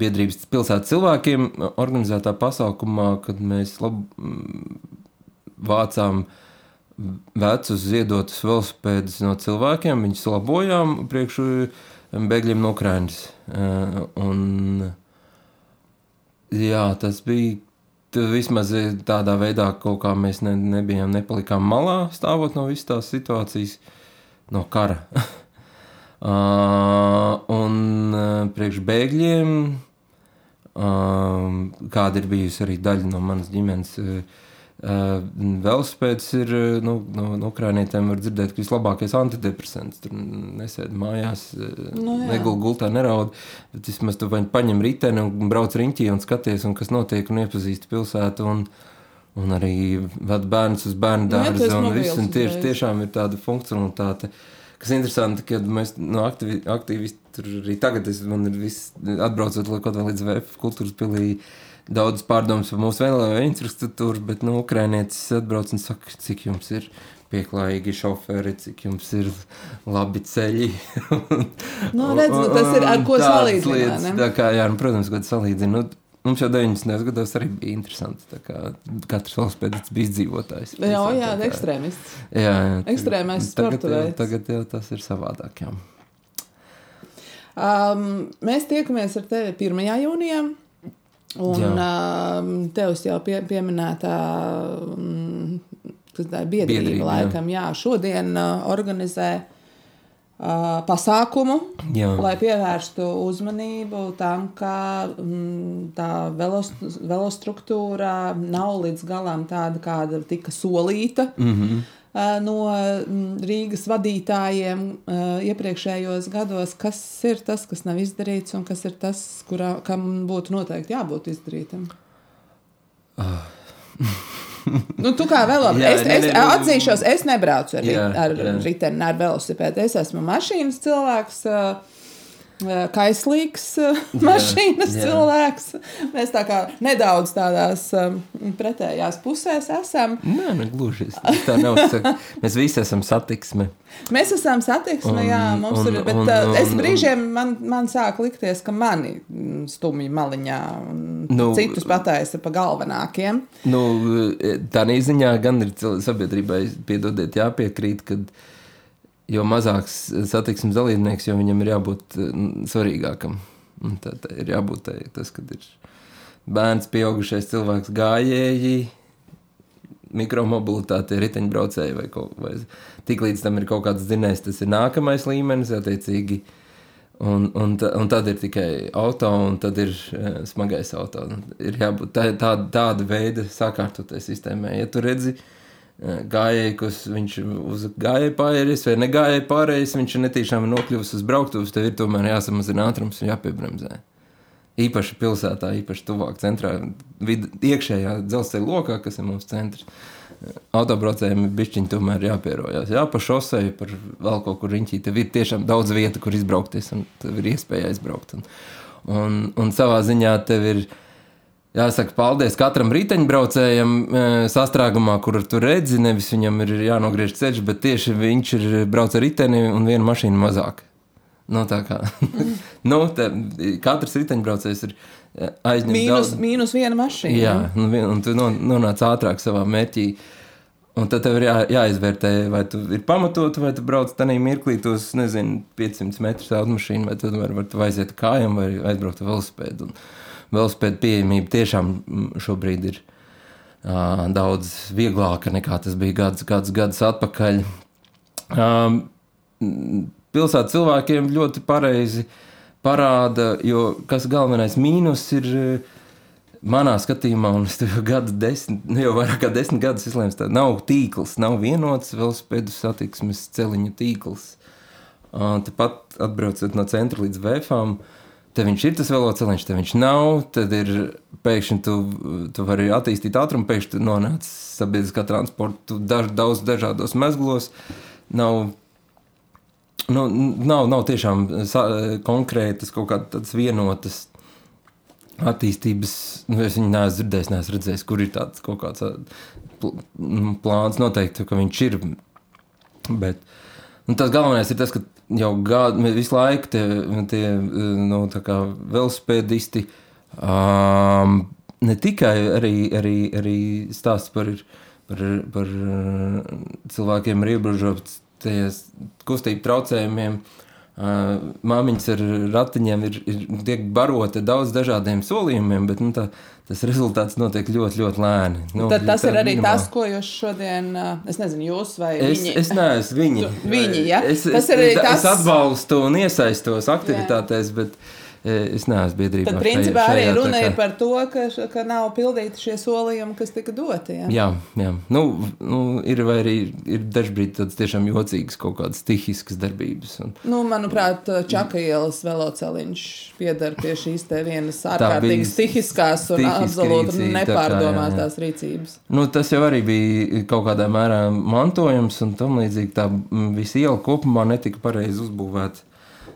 biedrības pilsētas cilvēkiem organizētā pasākumā, kad mēs lab, mm, vācām vecus ziedotus velospēdus no cilvēkiem, viņus labojām priekšu bēgļiem no Ukrainas. Un, Jā, tas bija vismaz tādā veidā kaut kā mēs ne, nebijām, nepalikām malā, stāvot no visas tās situācijas, no kara. uh, (laughs) un uh, priekš bēgļiem, uh, kāda ir bijusi arī daļa no manas ģimenes, Uh, Velospēds ir nu, no, no ukrānietēm, var dzirdēt, ka vislabākais antidepresants. Tur nesēdi mājās, nu, negul gultā, neraud. Bet vismaz tu vai paņem riteni un brauc riņķī un skaties, un kas notiek, un iepazīsti pilsētu. Un, un arī ved bērnus uz bērnu dārza. Nu, un viss, un tieši, tiešām ir tāda funkcionalitāte. Kas interesanti, ka mēs no aktivi, aktīvisti tur arī tagad, es, man ir viss atbraucot kaut vai līdz VF kultūras pilī, daudz pārdomas par mūsu vēlējo infrastruktūru, bet nu, ukrānietis atbrauc un saka, cik jums ir pieklājīgi šoferi, cik jums ir labi ceļi. (laughs) nu, redz, nu, tas ir ar ko salīdzināt. Jā, nu, protams, kad salīdzinu. Nu, Mums jau 90. gados arī bija interesanti. Katrs valsts pēdējais bija izdzīvotājs. Jā, jā, tā, ekstrēmists. Jā, jā ekstrēmais sporta veids. Tagad jau tas ir savādāk. Jā. Um, mēs tiekamies ar tevi 1. jūnijā. Un uh, tevis jau pie, pieminētā um, biedrība, biedrība laikam, jā. Jā, šodien uh, organizē uh, pasākumu, jā. lai pievērstu uzmanību tam, ka um, tā velos, velostruktūra nav līdz galam tāda, kāda tika solīta. Mm -hmm no Rīgas vadītājiem iepriekšējos gados, kas ir tas, kas nav izdarīts, un kas ir tas, kurā, kam būtu noteikti jābūt izdarītam? Uh. (laughs) nu, tu kā labi. Es, es atzīšos, es nebraucu ar, jā, ar jā. riteni, ar velosipēdu. Es esmu mašīnas cilvēks. Uh, kaislīgs mašīnas jā, jā. cilvēks. Mēs tā kā nedaudz tādās pretējās pusēs esam. Nē, ne gluži. Tā nav. Mēs visi esam satiksme. Mēs esam satiksme, jā, mums un, ir. Bet un, un, es brīžiem man, man sāk likties, ka mani stumj maliņā un nu, citus pataisa pa galvenākiem. Nu, tā ziņā gan ir sabiedrībai, piedodiet, jāpiekrīt, kad jo mazāks satiksmes dalībnieks, jo viņam ir jābūt svarīgākam. Un tā, tā ir jābūt tā, tas, kad ir bērns, pieaugušais cilvēks, gājēji, mikromobilitāte, riteņbraucēji vai, kaut, vai tik līdz tam ir kaut kāds dzinējs, tas ir nākamais līmenis, attiecīgi. Un, un, un tad ir tikai auto, un tad ir uh, smagais auto. Ir jābūt tā, tā, tāda veida sakārtotai sistēmai. Ja tu redzi, uh, gājēji, kas viņš uz gājēju pārējais vai negājēju pārējais, viņš ir netīšām nokļuvis uz brauktuves, tev ir tomēr jāsamazina ātrums un jāpiebremzē. Īpaši pilsētā, īpaši tuvāk centrā, vid, iekšējā dzelzceļa lokā, kas ir mūsu centrs. Autobraucējiem ir bišķiņi tomēr jāpierojās. Jā, pa šosei, par vēl kaut kur riņķī, tev ir tiešām daudz vietu, kur izbraukties, un tev ir iespēja aizbraukt. Un, un, un savā ziņā tev ir Jāsaka, paldies katram riteņbraucējam e, sastrēgumā, kur tu redzi, nevis viņam ir jānogriež ceļš, bet tieši viņš ir brauc ar riteni un viena mašīna mazāk. Nu, tā kā (laughs) nu, te, katrs riteņbraucējs ir e, aizņemts. Mīnus, daudz... mīnus viena mašīna. Jā, nu, un tu nonāc ātrāk savā mērķī. Un tad tev ir jā, jāizvērtē, vai tu ir pamatot, vai tu brauc tādā mirklī, tos, nezinu, 500 metrus automašīnu, vai tu vari var aiziet kājām, vai aizbraukt ar velospēdu. Un, velospēdu pieejamība tiešām šobrīd ir uh, daudz vieglāka nekā tas bija gadus, gadus, gadus atpakaļ. Um, pilsētas cilvēkiem ļoti pareizi parāda, jo kas galvenais mīnus ir. Manā skatījumā, un es jau gadu desmit, nu jau vairāk kā desmit gadus izlēmu, ka nav tīkls, nav vienots velospēdu satiksmes celiņu tīkls. Tāpat atbraucot no centra līdz vēfām, uh, Te viņš ir tas velosipēds, te viņš nav. Tad ir pēkšņi tu, tu vari attīstīt ātrumu, pēkšņi nonāc sabiedriskā transporta daž, daudz dažādos mezglos. Nav, nu, nav, nav tiešām sa, konkrētas kaut kādas vienotas attīstības. Nu, es viņu neesmu dzirdējis, neesmu redzējis, kur ir tāds kaut kāds nu, plāns. Noteikti, ka viņš ir. Bet, nu, tas galvenais ir tas, ka jau gadu, visu laiku tie, tie nu, velospēdisti um, ne tikai arī, arī, arī stāsta par, par, par cilvēkiem ar ierobežotas kustību traucējumiem. Uh, Māmiņas ar ratiņiem ir, ir tiek barota ar daudz dažādiem solījumiem, bet nu, tā, tas rezultāts notiek ļoti, ļoti lēni. Nu, Tad tas ir arī minimāli. tas, ko jūs šodien, es nezinu, jūs vai Es, viņi. es neesmu viņi. Tu- viņi, ja? Es, Tas es, ir arī es, tas- es atbalstu un iesaistos aktivitātēs, bet eh, es neesmu biedrībā. Tad, principā, arī šajā tā runa kā- ir par to, ka, ka nav pildīti šie solījumi, kas tika doti. Ja? Jā, jā. Nu, nu, ir arī ir dažkārt tādas tiešām jocīgas kaut kādas stihiskas darbības. Un, Nu, manuprāt, Čaka ielas veloceliņš pieder pie šīs te vienas ārkārtīgi stihiskās un absolūti rīcība, tā jā. rīcības. nu, tas jau arī bija kaut kādā mērā mantojums, un tam līdzīgi tā mm, visa iela kopumā netika pareizi uzbūvēta.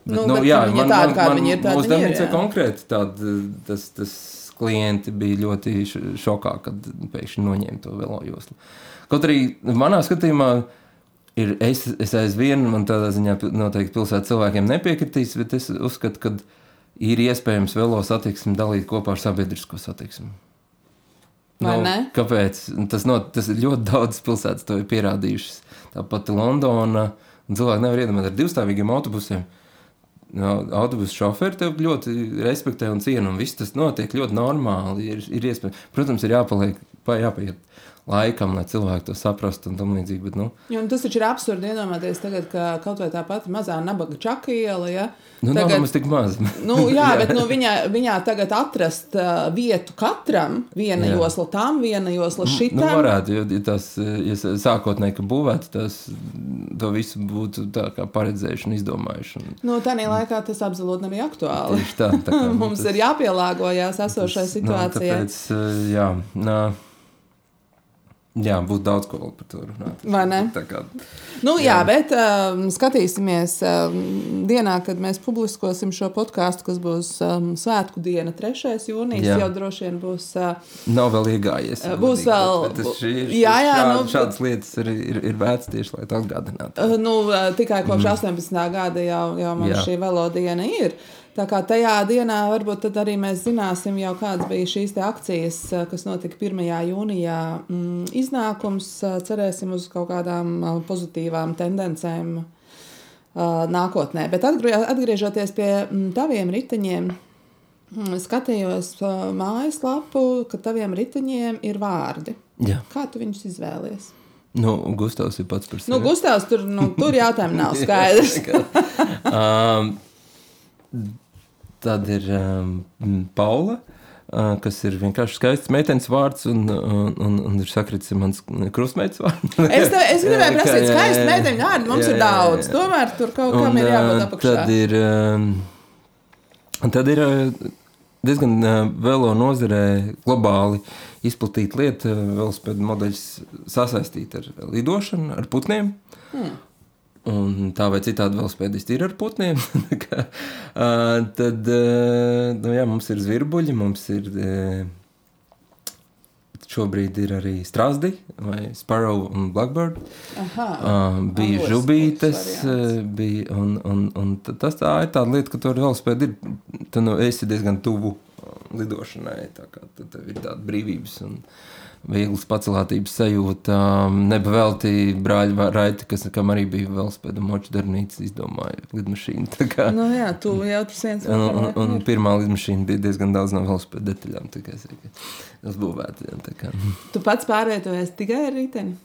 Nu, bet viņa tāda, kāda viņa ir, tāda darbnīca jā. konkrēti tāda, tas, tas klienti bija ļoti šokā, kad pēkšņi noņēma to velojoslu. Kaut arī manā skatījumā ir, es, es aizvien, man tādā ziņā noteikti pilsētas cilvēkiem nepiekritīs, bet es uzskatu, ka ir iespējams velo satiksmi dalīt kopā ar sabiedrisko satiksmi. Vai ne? Kāpēc? Tas, no, tas ir ļoti daudz pilsētas to ir pierādījušas. Tāpat Londona. un Cilvēki nevar iedomāties ar divstāvīgiem autobusiem. No, autobusu šoferi tev ļoti respektē un ciena, un viss tas notiek ļoti normāli. Ir, ir iespēja. Protams, ir jāpaliek, pa- jāpaiet laikam, lai cilvēki to saprastu un tam līdzīgi. Bet, nu, Jo, un tas taču ir absurdi iedomāties, tagad, ka kaut vai tā pati mazā nabaga čaka iela. Ja? nu, nav Tagad- nemaz tik maz. (laughs) Nu, (laughs) jā, bet nu, viņā, viņā tagad atrast uh, vietu katram, viena Jā. josla tam, viena josla Nu, šitam. varētu, jo ja tas ja sākotnēji, ka būvētu, tas to visu būtu tā kā paredzējuši un izdomājuši. Un Nu, Tajā laikā tas absolūti nebija aktuāli. tieši tā, tā kā, (laughs) nu, Mums tas- ir jāpielāgojas esošai situācijai. Nu, tāpēc, eh, jā, nā, jā, būtu daudz ko par to runāt. Vai ne? Tā kā, Nu, jā, bet um, skatīsimies um, dienā, kad mēs publiskosim šo podkāstu, kas būs um, Svētku diena, 3. jūnijas. Jā. Jau droši vien būs. Uh, nav vēl iegājies. Eh, būs vēl- tas šī Jā, jā, šād, nu, šādas lietas ir, ir, ir vērts tieši, lai atgādinātu. uh, nu, uh, tikai kopš 18. gada jau, jau mums Jā. šī velodiena ir. Tā kā tajā dienā varbūt tad arī mēs zināsim, jau kādas bija šīs akcijas, uh, kas notika 1. jūnijā. Mm, iznākums uh, cerēsim uz kaut kādām uh, pozitīvām tendencēm nākotnē. Bet atgrie, atgriežoties pie mm, taviem riteņiem, mm, skatījos mājaslapu, ka taviem riteņiem ir vārdi. Jā, Kā tu viņus izvēlies? nu, Gustavs ir pats par sevi. Nu, Gustavs, tur, nu, tur (laughs) jautājumi nav skaidrs. (laughs) (laughs) um, tad ir um, Paula. Uh, kas ir vienkārši skaists meitenes vārds, un, un, un, un ir sakritis mans krustmeitas vārdu. (laughs) Es, te, es gribēju prasīt, jā. meiteņu vārdi mums Jā, ir jā, jā, daudz. jā. Tomēr tur kaut kam ir jābūt apakšā. Tad ir, um, un tad ir uh, diezgan uh, velo nozarē globāli izplatīta lieta, velospēdu modeļus sasaistīt ar lidošanu, ar putniem. Hmm. Un tā vai citādi velospēdisti ir ar putniem. (laughs) Uh, tad uh, nu, jā, mums ir zvirbuļi, mums ir uh, šobrīd ir arī strāzdi vai sparrow un blackbird. Aha, Uh, bija Anglis žubītes, uh, bija, un, un, un tas tā ir tāda lieta, ka tur velospēdi ir, tu nu, esi diezgan tuvu uh, lidošanai, tā kā tu, tev ir tāda brīvības un vieglas pacelātības sajūta. Um, Nepavēlti brāļi va- raiti, kas kam arī bija velospēda moču darbnīca, izdomāja lidmašīnu. Tā kā, Nu, jā, tu jau tur viens Un, un, un ir. pirmā lidmašīna bija diezgan daudz no velospēda detaļām. tā kā es arī kā. Tu pats pārvietojies tikai ar riteni.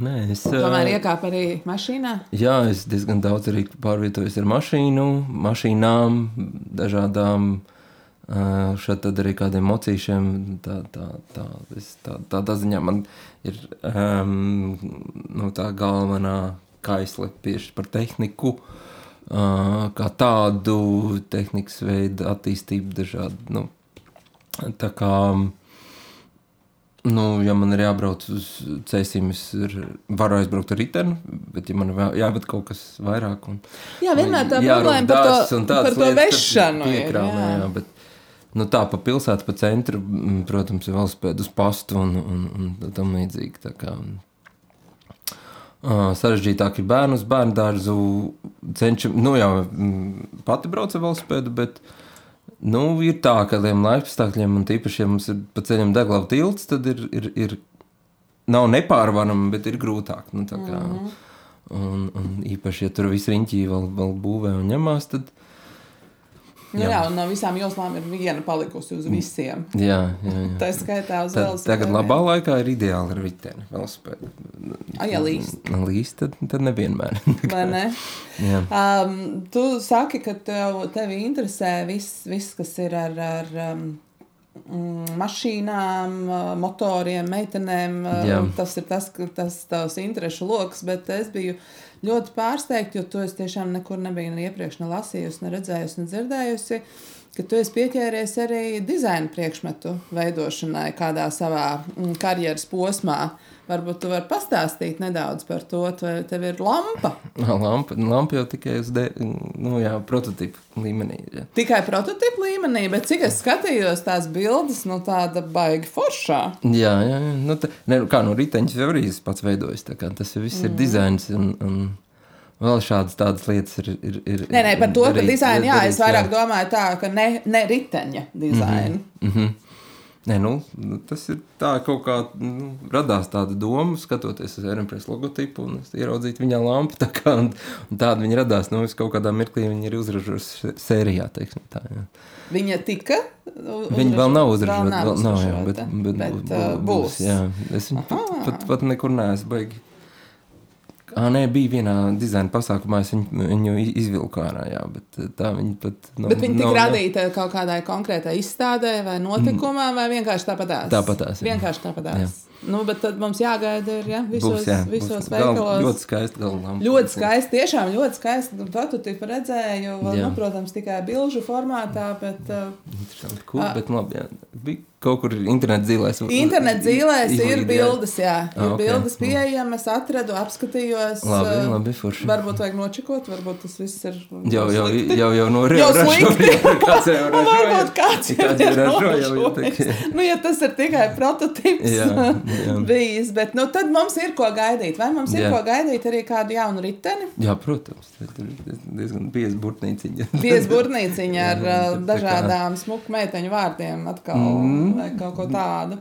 Nē, es, Tomēr ā, iekāp arī mašīnā. Jā, es diezgan daudz arī pārvietojos ar mašīnu, mašīnām, dažādām ā, šeit tad arī kādiem mocīšiem. Tā, tā, tā, es, tā, tādā ziņā man ir um, nu, tā galvenā kaisle tieši par tehniku. Uh, kā tādu tehnikas veidu attīstību, dažādu. Nu, tā kā Nu, ja man ir jābrauc uz ceļiem, es ir, varu aizbraukt ar riteni, bet, ja man vēl- jāved kaut kas vairāk, un, Jā, vienmēr tā problēma par to, par to vešanu. ir, piekrāvē, jā. jā, bet, nu, tā pa pilsētu, pa centru, mm, protams, ir velospēdu uz pastu un, un, un tam līdzīgi. tā kā, Uh, sarežģītāk ir bērnu uz bērnu dārzu. Cenšam, nu, jā, mm, pati braucu ar velospēdu, bet nu, ir tā, ka ar tiem laikapstākļiem, un tīpaši, ja mums ir pa ceļam deglavu tilts, tad ir, ir, ir nav nepārvarama, bet ir grūtāk. Nu, kā, mm -hmm. Un, un īpaši, ja tur viss riņķī vēl, vēl būvē un ņemās, tad Nu, jā. jā, un no visām joslām ir viena palikusi uz visiem. jā, jā, jā. Tā skaitā uz velosipēdiem. tagad labā laikā ir ideāli ar riteni, velospēdu. A, ja līst. Līst, tad, tad nevienmēr. Vai ne? jā. Um, tu saki, ka tev, tevi interesē viss, viss kas ir ar, ar um, mm, mašīnām, motoriem, meitenēm. Jā. Tas ir tas, tas tavs interešu lokus, bet es biju ļoti pārsteigta, jo to es tiešām nekur nebiju ne iepriekš ne lasījusi, ne redzējusi, ne dzirdējusi. Ka tu esi pieķēries arī dizaina priekšmetu veidošanai kādā savā mm, karjeras posmā. Varbūt tu vari pastāstīt nedaudz par to, vai tev ir lampa. (laughs) Lampa, lampa jau tikai uz de, nu, jā, prototipu līmenī. Jā. Tikai prototypu līmenī, bet cik es skatījos tās bildes, nu tāda baigi foršā. Jā, jā, jā. Nu, te, ne, kā no riteņa jau arī pats veidojis. tā kā Tas jau viss mm. ir dizains. Un, un vēl šādas tādas lietas ir. ir, ir Nē, nē, par to, ka dizaina, jā, es vairāk domāju tā, ka ne, ne riteņa dizaina. Mm -hmm. Nē, nu, tas ir tā, kaut kā nu, radās tāda doma, skatoties uz Rēmpresa logotipu un es ieraudzīju viņa lampu. Tā kā, un, un tāda viņa radās. Nu, es kaut kādā mirklī viņa ir uzražojusi sērijā. Teiksim, tā, jā. Viņa tika. u- Viņa vēl nav uzražota? Vēl Vēl nav, jā, bet, bet, bet, uh, bū- būs. Jā, es viņu pat, pat, pat nekur neesmu baigi. Ah, nē, bija vienā dizaina pasākumā, es viņu, viņu izvilku ārā, jā, bet eh, tā viņa pat nav. Bet viņa tika nav- radīta kaut kādai konkrētai izstādē vai notikumam, vai vienkārši tāpatās? Tāpatās, jā. Vienkārši tāpatās. Nu, bet tad mums jāgaida ir, ja, visos, Būs, jā, visos būs. Gal- veikalos. Ļoti skaisti galvā. Ļoti skaisti, tiešām ļoti skaisti. Nu, Prototypu redzēju, vēl, Jā. nu, protams, tikai bilžu formātā, bet uh, Interesanti, cool, Ah. bet labi, jā. Bija kaut kur internet zīlēs. internet zīlēs ir bildes, jā. Ir Ah, ok. bildes pieejamas, atradu, apskatījos. Labi, uh, labi, forši. Varbūt vajag nočekot, varbūt tas viss ir. Jau, jau, jau, jau no jau (laughs) kāds jau Nu, ražoja. varbūt kāds jau ir tā- Nu, ja tas ir tikai prototyps Jā, (laughs) jā. bijis, bet nu, tad mums ir ko gaidīt. Vai mums ir Jā. ko gaidīt arī kādu jaunu riteni? Jā, protams, tur ir diezgan bieza burtnīciņa. Piesburtnīciņa (laughs) ar uh, Tā kā- dažādām smuku meiteņu vārdiem atkal, Mm. Vai kaut ko tādu.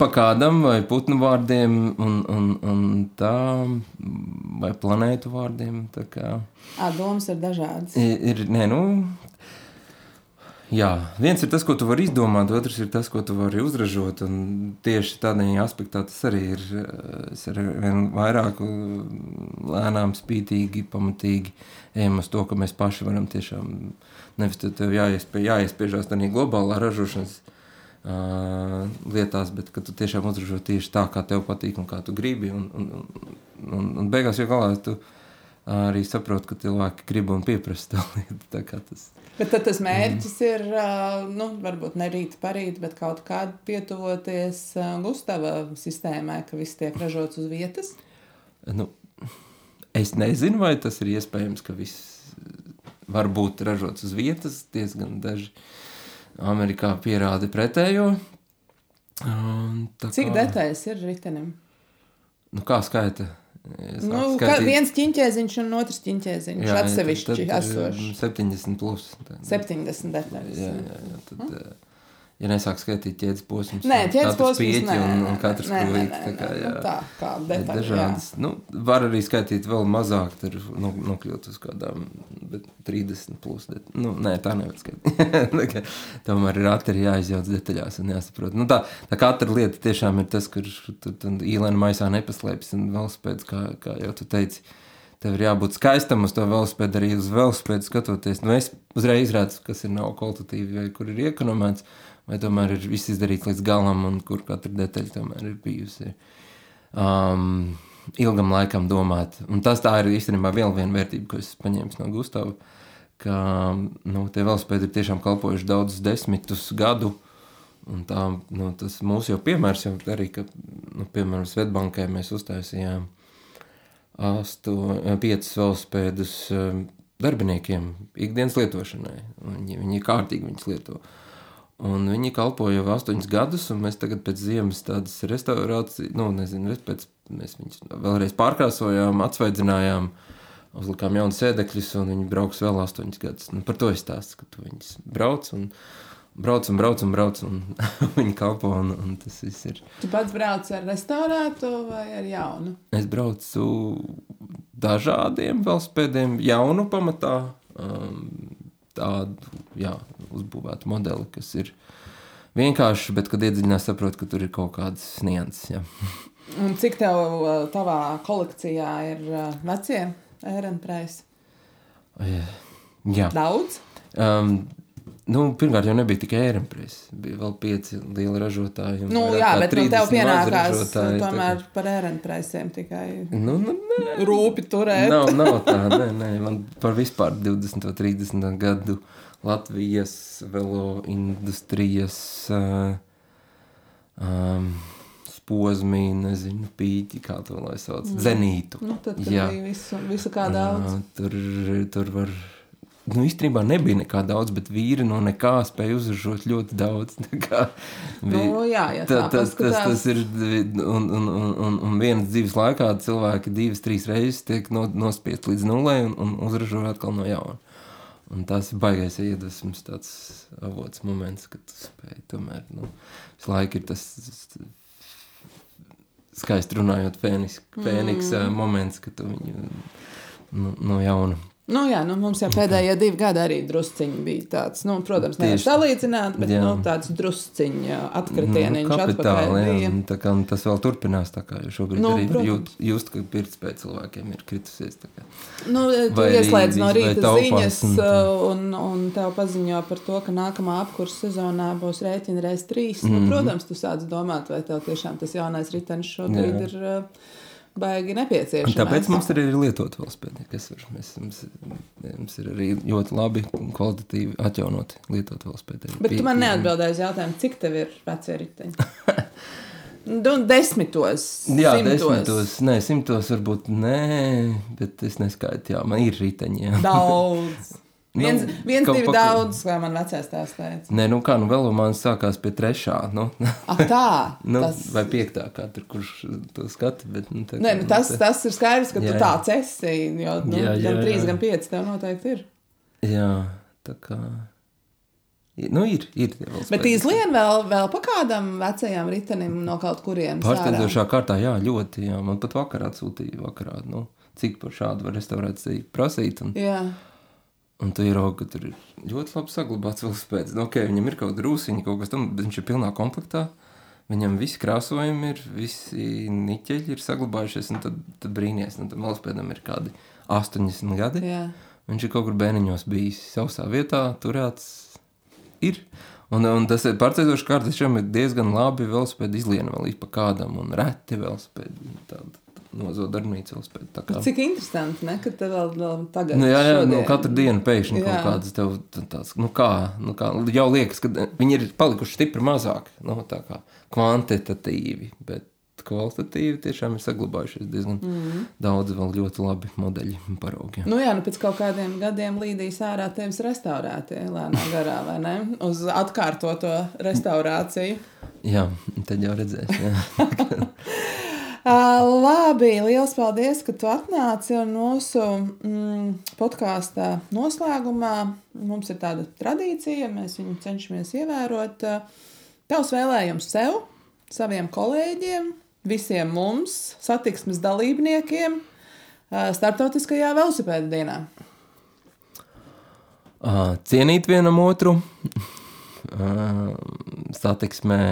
Pa kādam vai putnu vārdiem, un, un, un tā, vai planētu vārdiem. Tā kā Ā, domas ir dažādas. ir, ir nē, nu. Jā, viens ir tas, ko tu vari izdomāt, otrs ir tas, ko tu vari uzražot. un Tieši tādā aspektā tas arī ir. Es ar vien vairāk lēnām, spītīgi, pamatīgi ejam uz to, ka mēs paši varam tiešām nevis jāiespē, jāiespiežās tādā globālā ražošanas uh, lietās, bet ka tu tiešām uzražo tieši tā, kā tev patīk un kā tu gribi. Un, un, un, un, un beigās jau galā tu arī saproti, ka cilvēki grib un pieprasa to (laughs) lietu. Tā kā tas Bet tad tas mērķis ir, ā, nu, varbūt ne rīt parīt, bet kaut kādā pietuvoties ā, Gustava sistēmai, ka viss tiek ražots uz vietas. Nu, es nezinu, vai tas ir iespējams, ka viss var būt ražots uz vietas. Diezgan daži Amerikā pierāda pretējo. Tā Cik kā- detaļas ir ritenim? Nu, kā skaita? Es Nu, skaitīt. viens ķīņķēziņš un otrs ķīņķēziņš Jā, jā, atsevišķi tad- tad ir esošs. 70 plus. Tā, 70 detaļas. jā, jā, jā, tad, hm? Ja nesāk skaitīt ķēdes posmus, Nē, ķēdes posms, nē, un, un katrs nē, tā kā, nē, jā. nu tā, kā Ir detaļa, dažādas. Nu, var arī skaitīt vēl mazāk, tur nu, nokļūt uz kādām bet 30 plus. Det... Nu, nē, tā nevar skaitīt. (laughs) Tomēr ir ātri jāizjauc detaļās un jāsaprot. Nu, tā, tā katra lieta tiešām ir tas, kur īlēna maisā nepaslēpjas un velospēds, kā, kā jau tu teici. Tev ir jābūt skaistam uz to velospēdu, arī uz velospēdu skatoties. Nu, es uzreiz redzu, kas ir nav kvalitatīvi, vai kur ir iekonomēts, vai tomēr ir viss izdarīts līdz galam, un kur katra detaļa tomēr ir bijusi. Um, ilgam laikam domāt. Un tas tā ir īstenībā vēl viena vērtība, ko es paņēmu no Gustavas. Ka nu, tie velospēdi ir tiešām kalpojuši daudzus desmitus gadu. Un tā, nu, tas mūsu jau piemērs jau arī, ka, nu, piemēram, Svetbankai mēs uztaisījām asto, piecus velospēdus um, darbiniekiem ikdienas lietošanai. Viņi, viņi kārtīgi viņus lieto. Un viņi kalpoja jau astoņus gadus, un mēs tagad pēc ziemas tādas restaurācijas, nu, nezinu, pēc, mēs viņus vēlreiz pārkrāsojām, atsvaidzinājām, uzlikām jaunu sēdekļus, un viņi brauks vēl astoņus gadus. Nu, par to es stāstu, ka tu viņus brauc un brauc un brauc un brauc, un (laughs) viņi kalpo, un, un tas viss ir. Tu pats brauc ar restaurātu vai ar jaunu? Es braucu dažādiem velospēdiem, jaunu pamatā, um, tādu jā, uzbūvētu modeli, kas ir vienkārši, bet kad iedziļinās, saprot, ka tur ir kaut kādas nianses. (laughs) Un cik tev uh, tavā kolekcijā ir uh, vecie ērenpreisi? Jā. Daudz? Um, nu, pirmkārt, jau nebija tikai ērenpreis. Bija vēl pieci lieli ražotāji. Nu, jā, bet nu, 30 tev pienākās tā tomēr kā- par ērenpreisiem tikai Nu, nu, nē, rūpi turēt. Nav, nav tā, nē, nē, man par vispār 20, 30 gadu Latvijas velo industrijas uh, um, posmī, nezinu, pīķi, kā to lai sauc, mm. zenītu. Nu, tad, kad Jā. bija visu, visu kā daudz. Ā, Tur, tur var. Nu, īstenībā nebija nekā daudz, bet vīri no nekā spēja uzražot ļoti daudz. Tā kā Nu, jā, ja tā tas, tas, paskatās. tas ir. Un, un, un, un, un vienas dzīves laikā cilvēki divas, trīs reizes tiek no, nospiest līdz nulē un, un uzražo atkal no jauna. Un tas ir baisais iedvesmas, tāds avots moments, kad tu spēj tomēr. Nu, visu laiku ir tas skaisti runājot, fēniks, fēniks mm. moments, kad tu viņu nu, no jauna Nu, jā, nu, mums jau pēdējie divi gadi arī drusciņi bija tāds, nu, protams, Tieši. salīdzināt, bet Jā. nu, tāds drusciņa atkritieniņš Nu, kapitāli, jā, bija. tā kā tas vēl turpinās, tā kā šobrīd Nu, arī protams. jūt, just, ka pirktspēja cilvēkiem ir kritusies. tā kā. Nu, tu Vai ieslēdz no rīta taupās ziņas, un- uh, un, un tev paziņo par to, ka nākamā apkursa sezonā būs rēķina reiz trīs. Mm -hmm. nu, protams, tu sāc domāt, vai tev tiešām tas jaunais ritenis šobrīd Jā. ir uh, baigi nepieciešams. Tāpēc mums arī ir lietot velospēdi, kas ir, mēs, mums, mums ir arī ļoti labi un kvalitatīvi atjaunoti lietot velospēdi. Bet tu man neatbildēji uz jautājumu, cik tev ir vecie riteņi? (laughs) Nu, desmitos. Jā, simtos. desmitos, nē, simtos varbūt nē, bet es neskaitu, jā, man ir riteņi, jā. Daudz. (laughs) Nu, Viens, viens kaut divi pakl- daudz, kā man vecais tās teica. Nē, nu kā, nu vēl man sākās pie trešā, nu, Ah, tā. (laughs) nu tas, vai piektā, kā tur kurš to skata, bet, nu, tā Nē, nu, tas, tā- tas ir skaidrs, ka Jā, tu tāds esi. Jo nu, Jā, jā, gan trīs, jā. gan pieci tev noteikti ir. Jā, tā kā. Nu, ir. ir tie Bet izlien vēl, vēl pa kādam vecajam ritenim no kaut ārā. Pārsteidzošā kārtā, jā, ļoti. Jā. Man pat vakarā atsūtīja, vakarā, nu, cik par šādu var restaurāciju prasīt. Un, Jā. Un tu ieraugi, ka tur ir ļoti labi saglabāts velospēds. Nu, okay, viņam ir kaut kāda rūsiņa, kaut kas tam, bet viņš ir pilnā komplektā. Viņam visi krāsojumi ir, visi niķeļi ir saglabājušies, un tad, tad brīnīties. Nu, tam velospēdam ir kādi 80 gadi. Jā. Viņš ir kaut kur bērniņos bijis sausā vietā, turēts. Ir. Un, un tas ir pārsteidzoši, ka šiem ir diezgan labi velospēdi izliena vēl pa kādam, un reti velospēdi tāda nozodarbnīca velospēdi. Tā kā. Cik interesanti, ne? ka tev vēl, vēl tagad Nu, jā, jā, nu, šodien- katru dienu pēkšņi Jā. kaut kādas tev tā- tāds, nu kā, nu kā, jau liekas, ka viņi ir palikuši stipri mazāk, nu tā kā kvantitatīvi, bet kvalitatīvi tiešām ir saglabājušies diezgan mm. daudz vēl ļoti labi modeļi un paraugi. Nu jā, nu pēc kaut kādiem gadiem līdīs ārā tevis restaurētie lēnā garā, vai ne? Uz atkārtoto restaurāciju. Jā, tad jau redzēs, jā. (laughs) Uh, (laughs) labi, liels paldies, ka tu atnāci. Un mūsu mm, podkāstā noslēgumā mums ir tāda tradīcija, mēs viņu cenšamies ievērot. Tavs vēlējums sev, saviem kolēģiem, visiem mums, satiksmes dalībniekiem, uh, Startautiskajā velosipēda dienā. Ā, Cienīt vienam otru, satiksmē,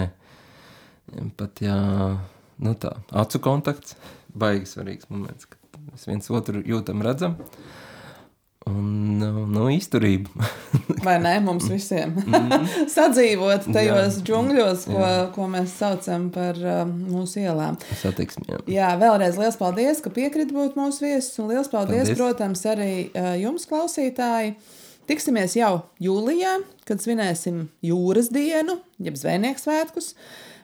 pat jā, nu tā, acu kontakts, baigi svarīgs moments, kad mēs viens otru jūtam, redzam. Un, nu, nu izturība. (laughs) Vai ne mums visiem? (laughs) Sadzīvot tajos Jā. džungļos, ko, ko mēs saucam par um, mūsu ielām. Satiksmē. jā. Jā, vēlreiz liels paldies, ka piekrīt būt mūsu viesis. Un liels paldies, paldies. Protams, arī uh, jums, klausītāji. Tiksimies jau jūlijā, kad svinēsim jūras dienu, jeb zvejnieku svētkus.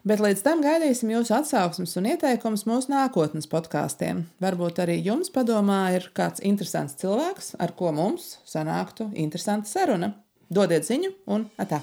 Bet līdz tam gaidīsim jūsu atsauksmes un ieteikumus mūsu nākotnes podkāstiem. Varbūt arī jums padomā ir kāds interesants cilvēks, ar ko mums sanāktu interesanta saruna. Dodiet ziņu un atā!